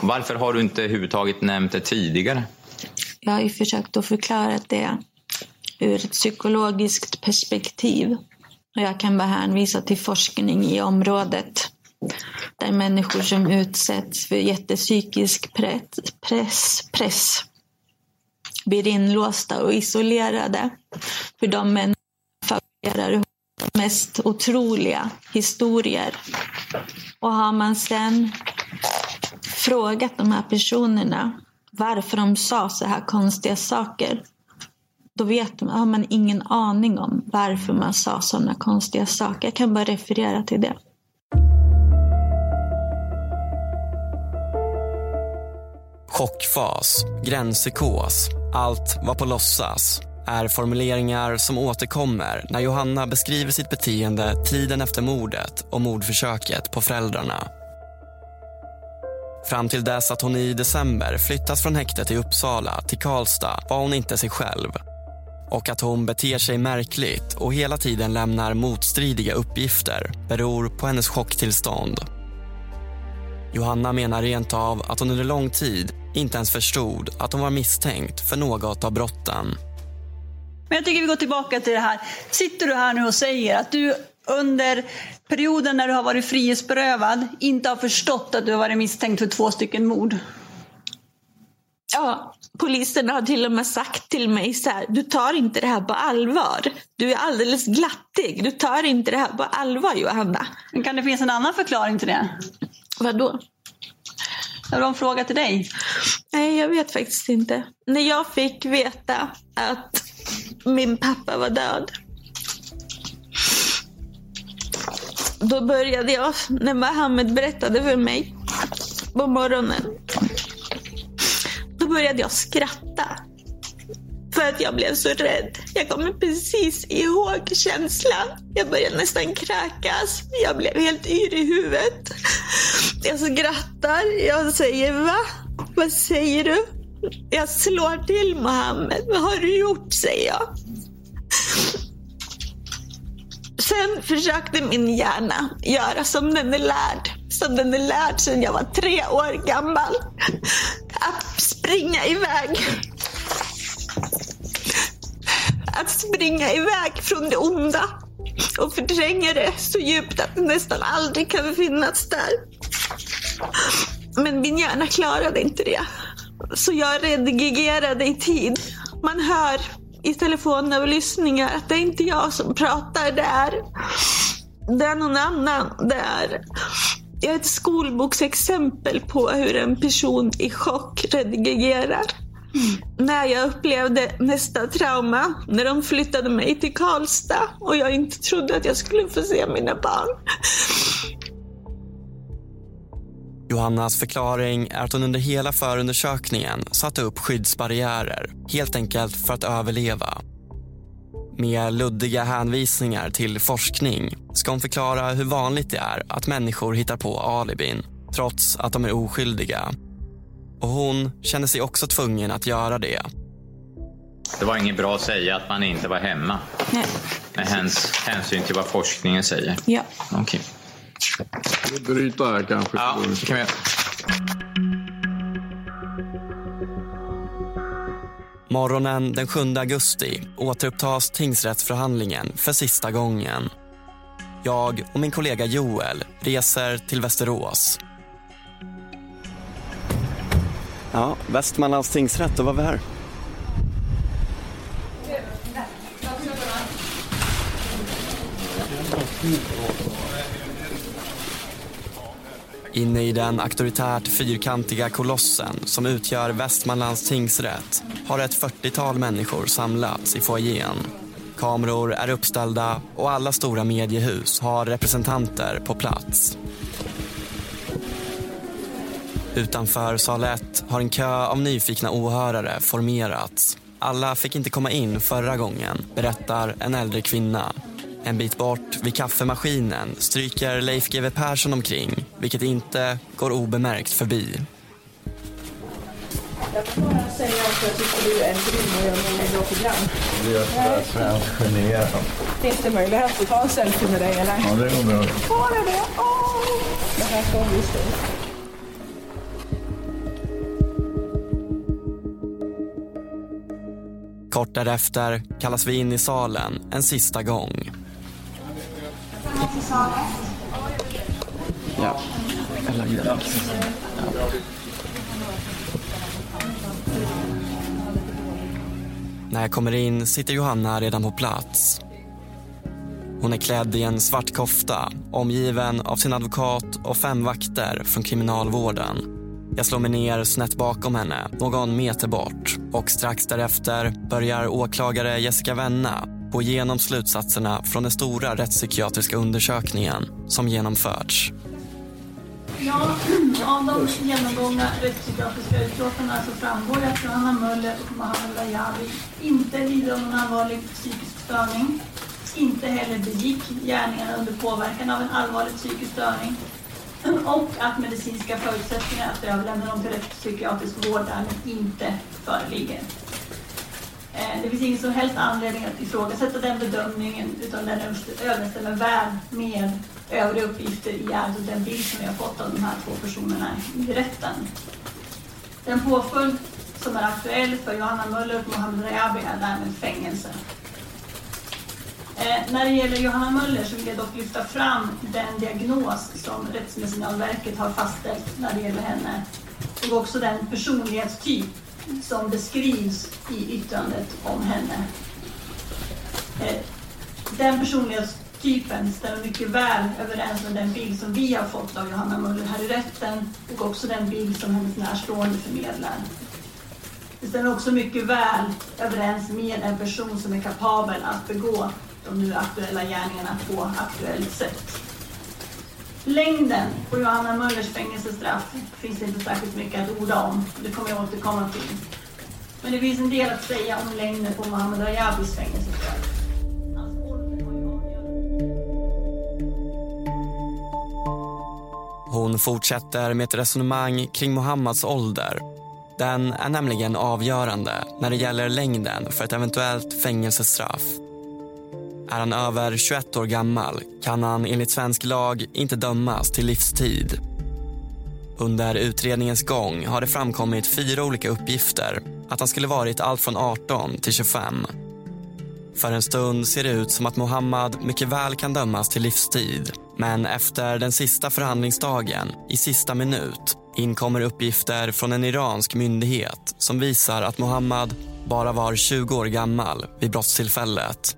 Varför har du inte överhuvudtaget nämnt det tidigare? Jag har ju försökt att förklara det ur ett psykologiskt perspektiv. Och jag kan bara hänvisa till forskning i området. Där människor som utsätts för jättepsykisk press, press, press blir inlåsta och isolerade. För de människorna fabricerar de mest otroliga historier. Och har man sen frågat de här personerna varför de sa så här konstiga saker. Då vet man, har man ingen aning om varför man sa sådana konstiga saker. Jag kan bara referera till det. Chockfas, gränspsykos, allt var på låtsas är formuleringar som återkommer när Johanna beskriver sitt beteende tiden efter mordet och mordförsöket på föräldrarna. Fram till dess att hon i december flyttas från häktet i Uppsala till Karlstad var hon inte sig själv. Och att hon beter sig märkligt och hela tiden lämnar motstridiga uppgifter beror på hennes chocktillstånd. Johanna menar rent av att hon under lång tid inte ens förstod att hon var misstänkt för något av brotten. Men jag tycker vi går tillbaka till det här. Sitter du här nu och säger att du under perioden när du har varit frihetsberövad inte har förstått att du har varit misstänkt för två stycken mord? Ja, polisen har till och med sagt till mig så här, du tar inte det här på allvar. Du är alldeles glattig, du tar inte det här på allvar Johanna. Men kan det finnas en annan förklaring till det? Vadå? Har en fråga till dig. Nej, jag vet faktiskt inte. När jag fick veta att min pappa var död. Då började jag, när Mohammed berättade för mig på morgonen. Då började jag skratta. För att jag blev så rädd. Jag kommer precis ihåg känslan. Jag började nästan kräkas. Jag blev helt yr i huvudet. Jag skrattar. Jag säger va? Vad säger du? Jag slår till Mohammed. Vad har du gjort? säger jag. Sen försökte min hjärna göra som den är lärd. Som den är lärd sedan jag var tre år gammal. Att springa iväg. Att springa iväg från det onda och förtränga det så djupt att det nästan aldrig kan finnas där. Men min hjärna klarade inte det. Så jag redigerade i tid. Man hör i telefonavlyssningar att det är inte jag som pratar där. Det är någon annan där. Jag är ett skolboksexempel på hur en person i chock redigerar. När jag upplevde nästa trauma, när de flyttade mig till Karlstad och jag inte trodde att jag skulle få se mina barn. Johannas förklaring är att hon under hela förundersökningen satte upp skyddsbarriärer, helt enkelt för att överleva. Med luddiga hänvisningar till forskning ska hon förklara hur vanligt det är att människor hittar på alibin trots att de är oskyldiga. Och hon kände sig också tvungen att göra det. Det var inget bra att säga att man inte var hemma. Nej. Med häns, hänsyn till vad forskningen säger. Ja. Okej. Vi bryta här kanske. Ja, det kan vi göra. Morgonen den 7 augusti återupptas tingsrättsförhandlingen för sista gången. Jag och min kollega Joel reser till Västerås. Ja, Västmanlands tingsrätt, då var vi här. Inne i den auktoritärt fyrkantiga kolossen som utgör Västmanlands tingsrätt har ett 40-tal människor samlats i foajén. Kameror är uppställda och alla stora mediehus har representanter på plats. Utanför sal 1 har en kö av nyfikna åhörare formerats. Alla fick inte komma in förra gången, berättar en äldre kvinna. En bit bort vid kaffemaskinen stryker Leif GW Persson omkring vilket inte går obemärkt förbi. Jag kan bara säga att jag tycker du är grym och gör många bra program. Du är sådär svenskt generad. Finns det möjlighet att ta en selfie med dig eller? Ja, det går bra. Får det det? Åh! Det här ska bli stort. Kort därefter kallas vi in i salen en sista gång. Ja, jag lagde den. När jag kommer in sitter Johanna redan på plats. Hon är klädd i en svart kofta, omgiven av sin advokat och fem vakter från kriminalvården. Jag slår mig ner snett bakom henne, någon meter bort. Och strax därefter börjar åklagare Jessica Wenna gå igenom slutsatserna från den stora rättspsykiatriska undersökningen som genomförts. Ja, av de genomgångna rättspsykiatriska utlåtandena så framgår det att Johanna Möller och Mohammed Ayawi inte lider av någon allvarlig psykisk störning, inte heller begick gärningarna under påverkan av en allvarlig psykisk störning och att medicinska förutsättningar att överlämna dem till rättspsykiatrisk vård därmed inte föreligger. Eh, det finns ingen som helst anledning att ifrågasätta den bedömningen utan den överensstämmer väl med övriga uppgifter i ärendet och den bild som vi har fått av de här två personerna i rätten. Den påföljd som är aktuell för Johanna Möller och Mohammed Rajabi är därmed fängelse. Eh, när det gäller Johanna Möller så vill jag dock lyfta fram den diagnos som Rättsmedicinalverket har fastställt när det gäller henne och också den personlighetstyp som beskrivs i yttrandet om henne. Eh, den personlighetstypen stämmer mycket väl överens med den bild som vi har fått av Johanna Möller här i rätten och också den bild som hennes närstående förmedlar. Det stämmer också mycket väl överens med en person som är kapabel att begå de nu aktuella gärningarna på aktuellt sätt. Längden på Johanna Möllers fängelsestraff finns det inte särskilt mycket att orda om. Det kommer jag återkomma till. Men det finns en del att säga om längden på Mohammed Rajabis fängelsestraff. Hon fortsätter med ett resonemang kring Mohammeds ålder. Den är nämligen avgörande när det gäller längden för ett eventuellt fängelsestraff. Är han över 21 år gammal kan han enligt svensk lag inte dömas till livstid. Under utredningens gång har det framkommit fyra olika uppgifter att han skulle varit allt från 18 till 25. För en stund ser det ut som att Mohammad mycket väl kan dömas till livstid. Men efter den sista förhandlingsdagen, i sista minut inkommer uppgifter från en iransk myndighet som visar att Mohammad bara var 20 år gammal vid brottstillfället.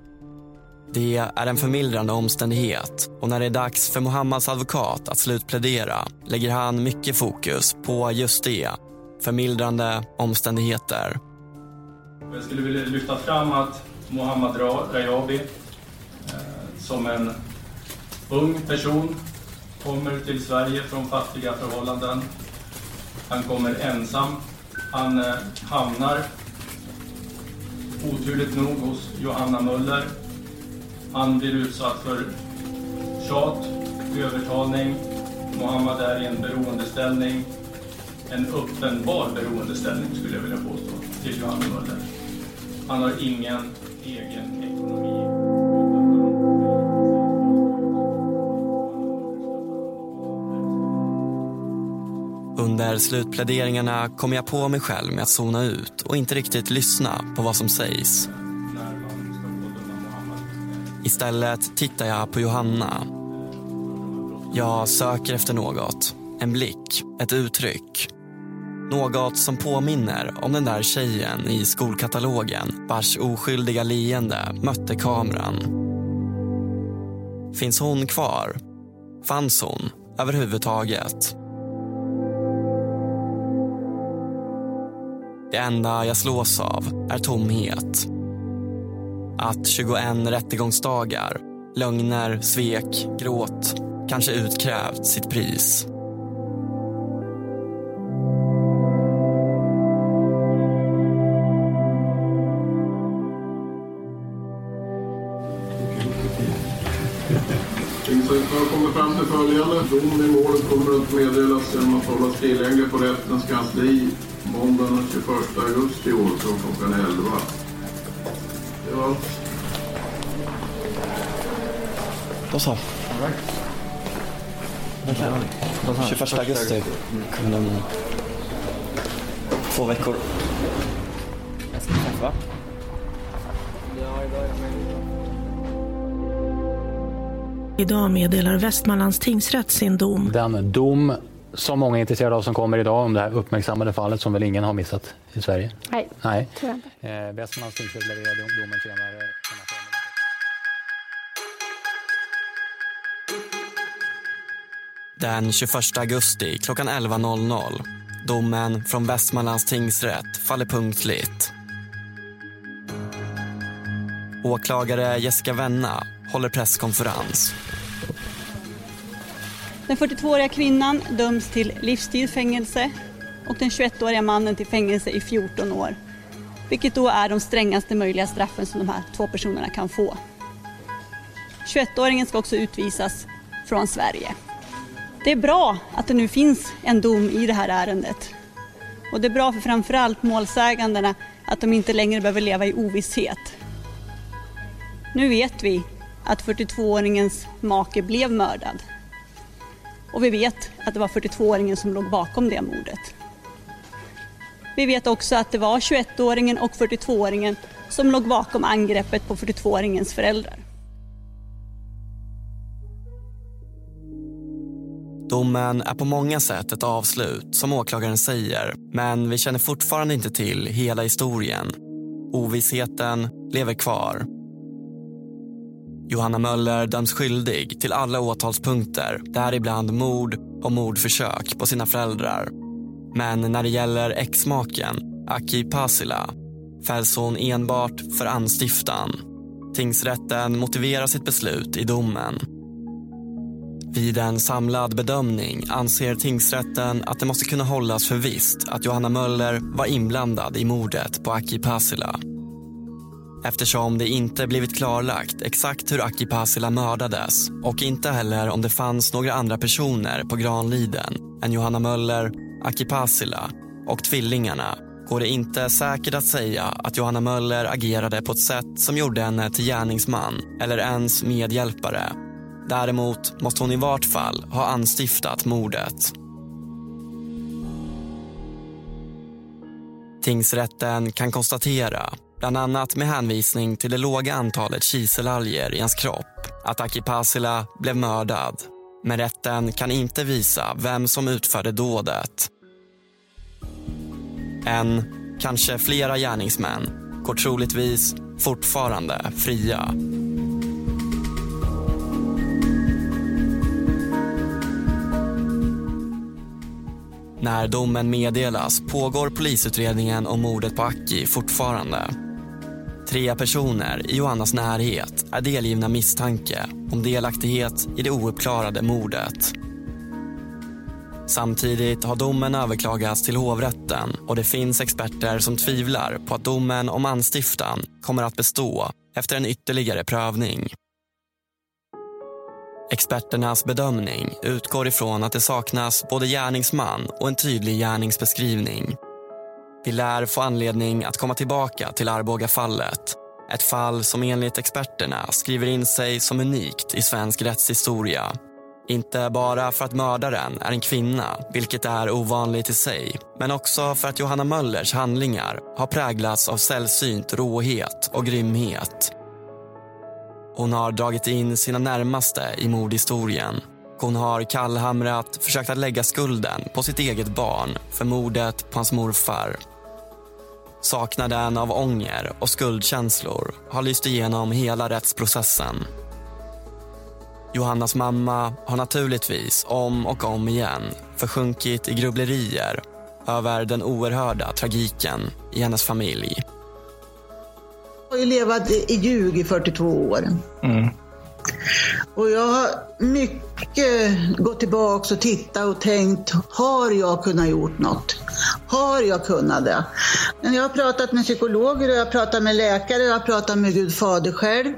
Det är en förmildrande omständighet och när det är dags för Mohammads advokat att slutplädera lägger han mycket fokus på just det, förmildrande omständigheter. Jag skulle vilja lyfta fram att Mohammad Rajabi eh, som en ung person kommer till Sverige från fattiga förhållanden. Han kommer ensam. Han eh, hamnar oturligt nog hos Johanna Möller han blir utsatt för tjat, övertalning. Mohammad är i en beroendeställning. En uppenbar beroendeställning skulle jag vilja påstå till Johanna Möller. Han har ingen egen ekonomi. Under slutpläderingarna kommer jag på mig själv med att zona ut och inte riktigt lyssna på vad som sägs. Istället tittar jag på Johanna. Jag söker efter något. En blick, ett uttryck. Något som påminner om den där tjejen i skolkatalogen vars oskyldiga leende mötte kameran. Finns hon kvar? Fanns hon överhuvudtaget? Det enda jag slås av är tomhet att 21 rättegångsdagar, lögner, svek, gråt kanske utkrävt sitt pris. Tingsrätten har kommit fram till följande. Dom i målet kommer att meddelas genom att hållas tillgänglig på rättens kansli måndagen den 21 augusti i år från klockan 11. Då så. Right. 21 augusti. Kunde om två veckor. Jag ska träffa. Idag meddelar Västmanlands tingsrätt sin dom. Den dom som många är intresserade av som kommer idag om det här uppmärksammade fallet som väl ingen har missat i Sverige. Nej, Nej. tror jag inte. Eh, Västmanlands tingsrätt levererar dom- domen senare. Den 21 augusti klockan 11.00. Domen från Västmanlands tingsrätt faller punktligt. Åklagare Jessica Wenna håller presskonferens. Den 42-åriga kvinnan döms till livstids fängelse och den 21-åriga mannen till fängelse i 14 år. Vilket då är de strängaste möjliga straffen som de här två personerna kan få. 21-åringen ska också utvisas från Sverige. Det är bra att det nu finns en dom i det här ärendet. Och det är bra för framförallt målsägandena att de inte längre behöver leva i ovisshet. Nu vet vi att 42-åringens make blev mördad. Och vi vet att det var 42-åringen som låg bakom det mordet. Vi vet också att det var 21-åringen och 42-åringen som låg bakom angreppet på 42-åringens föräldrar. Domen är på många sätt ett avslut, som åklagaren säger. Men vi känner fortfarande inte till hela historien. Ovissheten lever kvar. Johanna Möller döms skyldig till alla åtalspunkter, däribland mord och mordförsök på sina föräldrar. Men när det gäller exmaken, Aki Pasila, fälls hon enbart för anstiftan. Tingsrätten motiverar sitt beslut i domen. Vid en samlad bedömning anser tingsrätten att det måste kunna hållas för visst att Johanna Möller var inblandad i mordet på Aki Pasila. Eftersom det inte blivit klarlagt exakt hur Aki Pasila mördades och inte heller om det fanns några andra personer på Granliden än Johanna Möller, Aki Pasila och tvillingarna går det inte säkert att säga att Johanna Möller agerade på ett sätt som gjorde henne till gärningsman eller ens medhjälpare. Däremot måste hon i vart fall ha anstiftat mordet. Tingsrätten kan konstatera, bland annat med hänvisning till det låga antalet kiselalger i hans kropp, att Aki Pasila blev mördad. Men rätten kan inte visa vem som utförde dådet. En, kanske flera gärningsmän, går troligtvis fortfarande fria. När domen meddelas pågår polisutredningen om mordet på Aki fortfarande. Tre personer i Johannas närhet är delgivna misstanke om delaktighet i det ouppklarade mordet. Samtidigt har domen överklagats till hovrätten och det finns experter som tvivlar på att domen om anstiftan kommer att bestå efter en ytterligare prövning. Experternas bedömning utgår ifrån att det saknas både gärningsman och en tydlig gärningsbeskrivning. Vi lär få anledning att komma tillbaka till Arboga-fallet. Ett fall som enligt experterna skriver in sig som unikt i svensk rättshistoria. Inte bara för att mördaren är en kvinna, vilket är ovanligt i sig men också för att Johanna Möllers handlingar har präglats av sällsynt råhet och grymhet. Hon har dragit in sina närmaste i mordhistorien. Hon har kallhamrat försökt att lägga skulden på sitt eget barn för mordet på hans morfar. Saknaden av ånger och skuldkänslor har lyst igenom hela rättsprocessen. Johannas mamma har naturligtvis om och om igen försjunkit i grubblerier över den oerhörda tragiken i hennes familj. Jag har ju levat i ljug i 42 år. Mm. Och jag har mycket gått tillbaka och tittat och tänkt, har jag kunnat gjort något? Har jag kunnat det? Men jag har pratat med psykologer, och jag har pratat med läkare, och jag har pratat med Gud fader själv.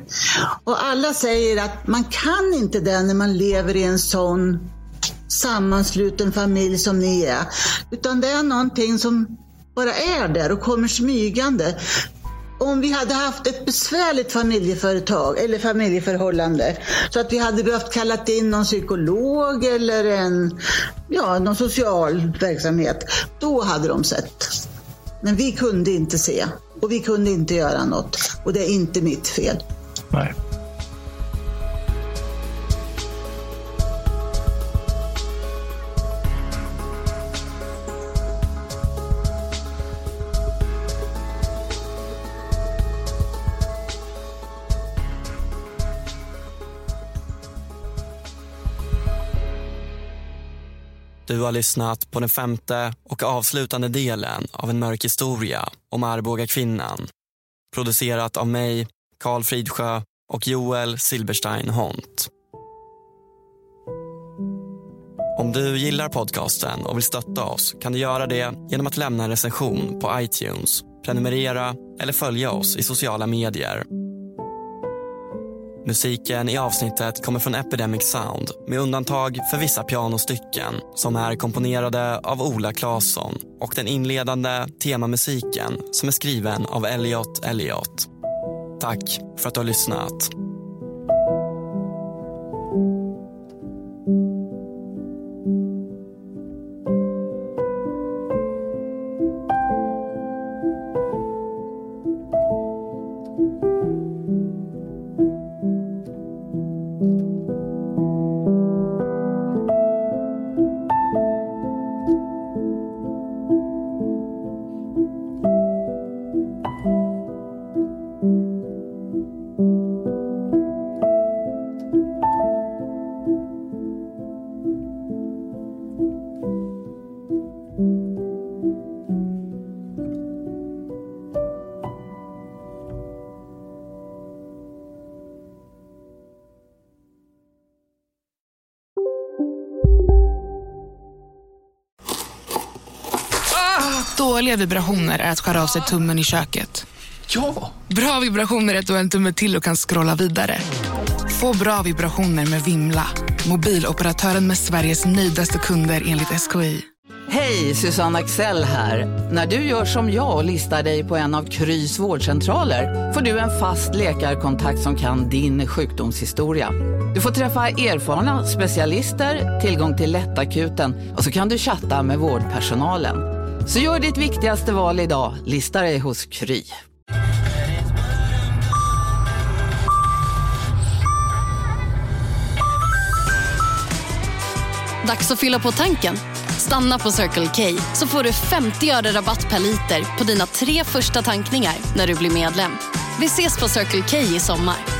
Och alla säger att man kan inte det när man lever i en sån sammansluten familj som ni är. Utan det är någonting som bara är där och kommer smygande om vi hade haft ett besvärligt familjeföretag eller familjeförhållande så att vi hade behövt kallat in någon psykolog eller en, ja, någon social verksamhet, då hade de sett. Men vi kunde inte se och vi kunde inte göra något och det är inte mitt fel. Nej. Du har lyssnat på den femte och avslutande delen av en mörk historia om Arboga kvinnan. Producerat av mig, Karl Fridsjö och Joel Silberstein Hont. Om du gillar podcasten och vill stötta oss kan du göra det genom att lämna en recension på iTunes, prenumerera eller följa oss i sociala medier. Musiken i avsnittet kommer från Epidemic Sound med undantag för vissa pianostycken som är komponerade av Ola Claesson och den inledande temamusiken som är skriven av Elliot Elliot. Tack för att du har lyssnat. Dåliga vibrationer är att skära av sig tummen i köket. Ja! Bra vibrationer är att du har en tumme till och kan scrolla vidare. Få bra vibrationer med Vimla. Mobiloperatören med Sveriges nöjdaste kunder enligt SKI. Hej, Susanne Axel här. När du gör som jag och listar dig på en av Krys vårdcentraler får du en fast läkarkontakt som kan din sjukdomshistoria. Du får träffa erfarna specialister, tillgång till lättakuten och så kan du chatta med vårdpersonalen. Så gör ditt viktigaste val idag, Lista dig hos Kry. Dags att fylla på tanken. Stanna på Circle K så får du 50 öre rabatt per liter på dina tre första tankningar när du blir medlem. Vi ses på Circle K i sommar.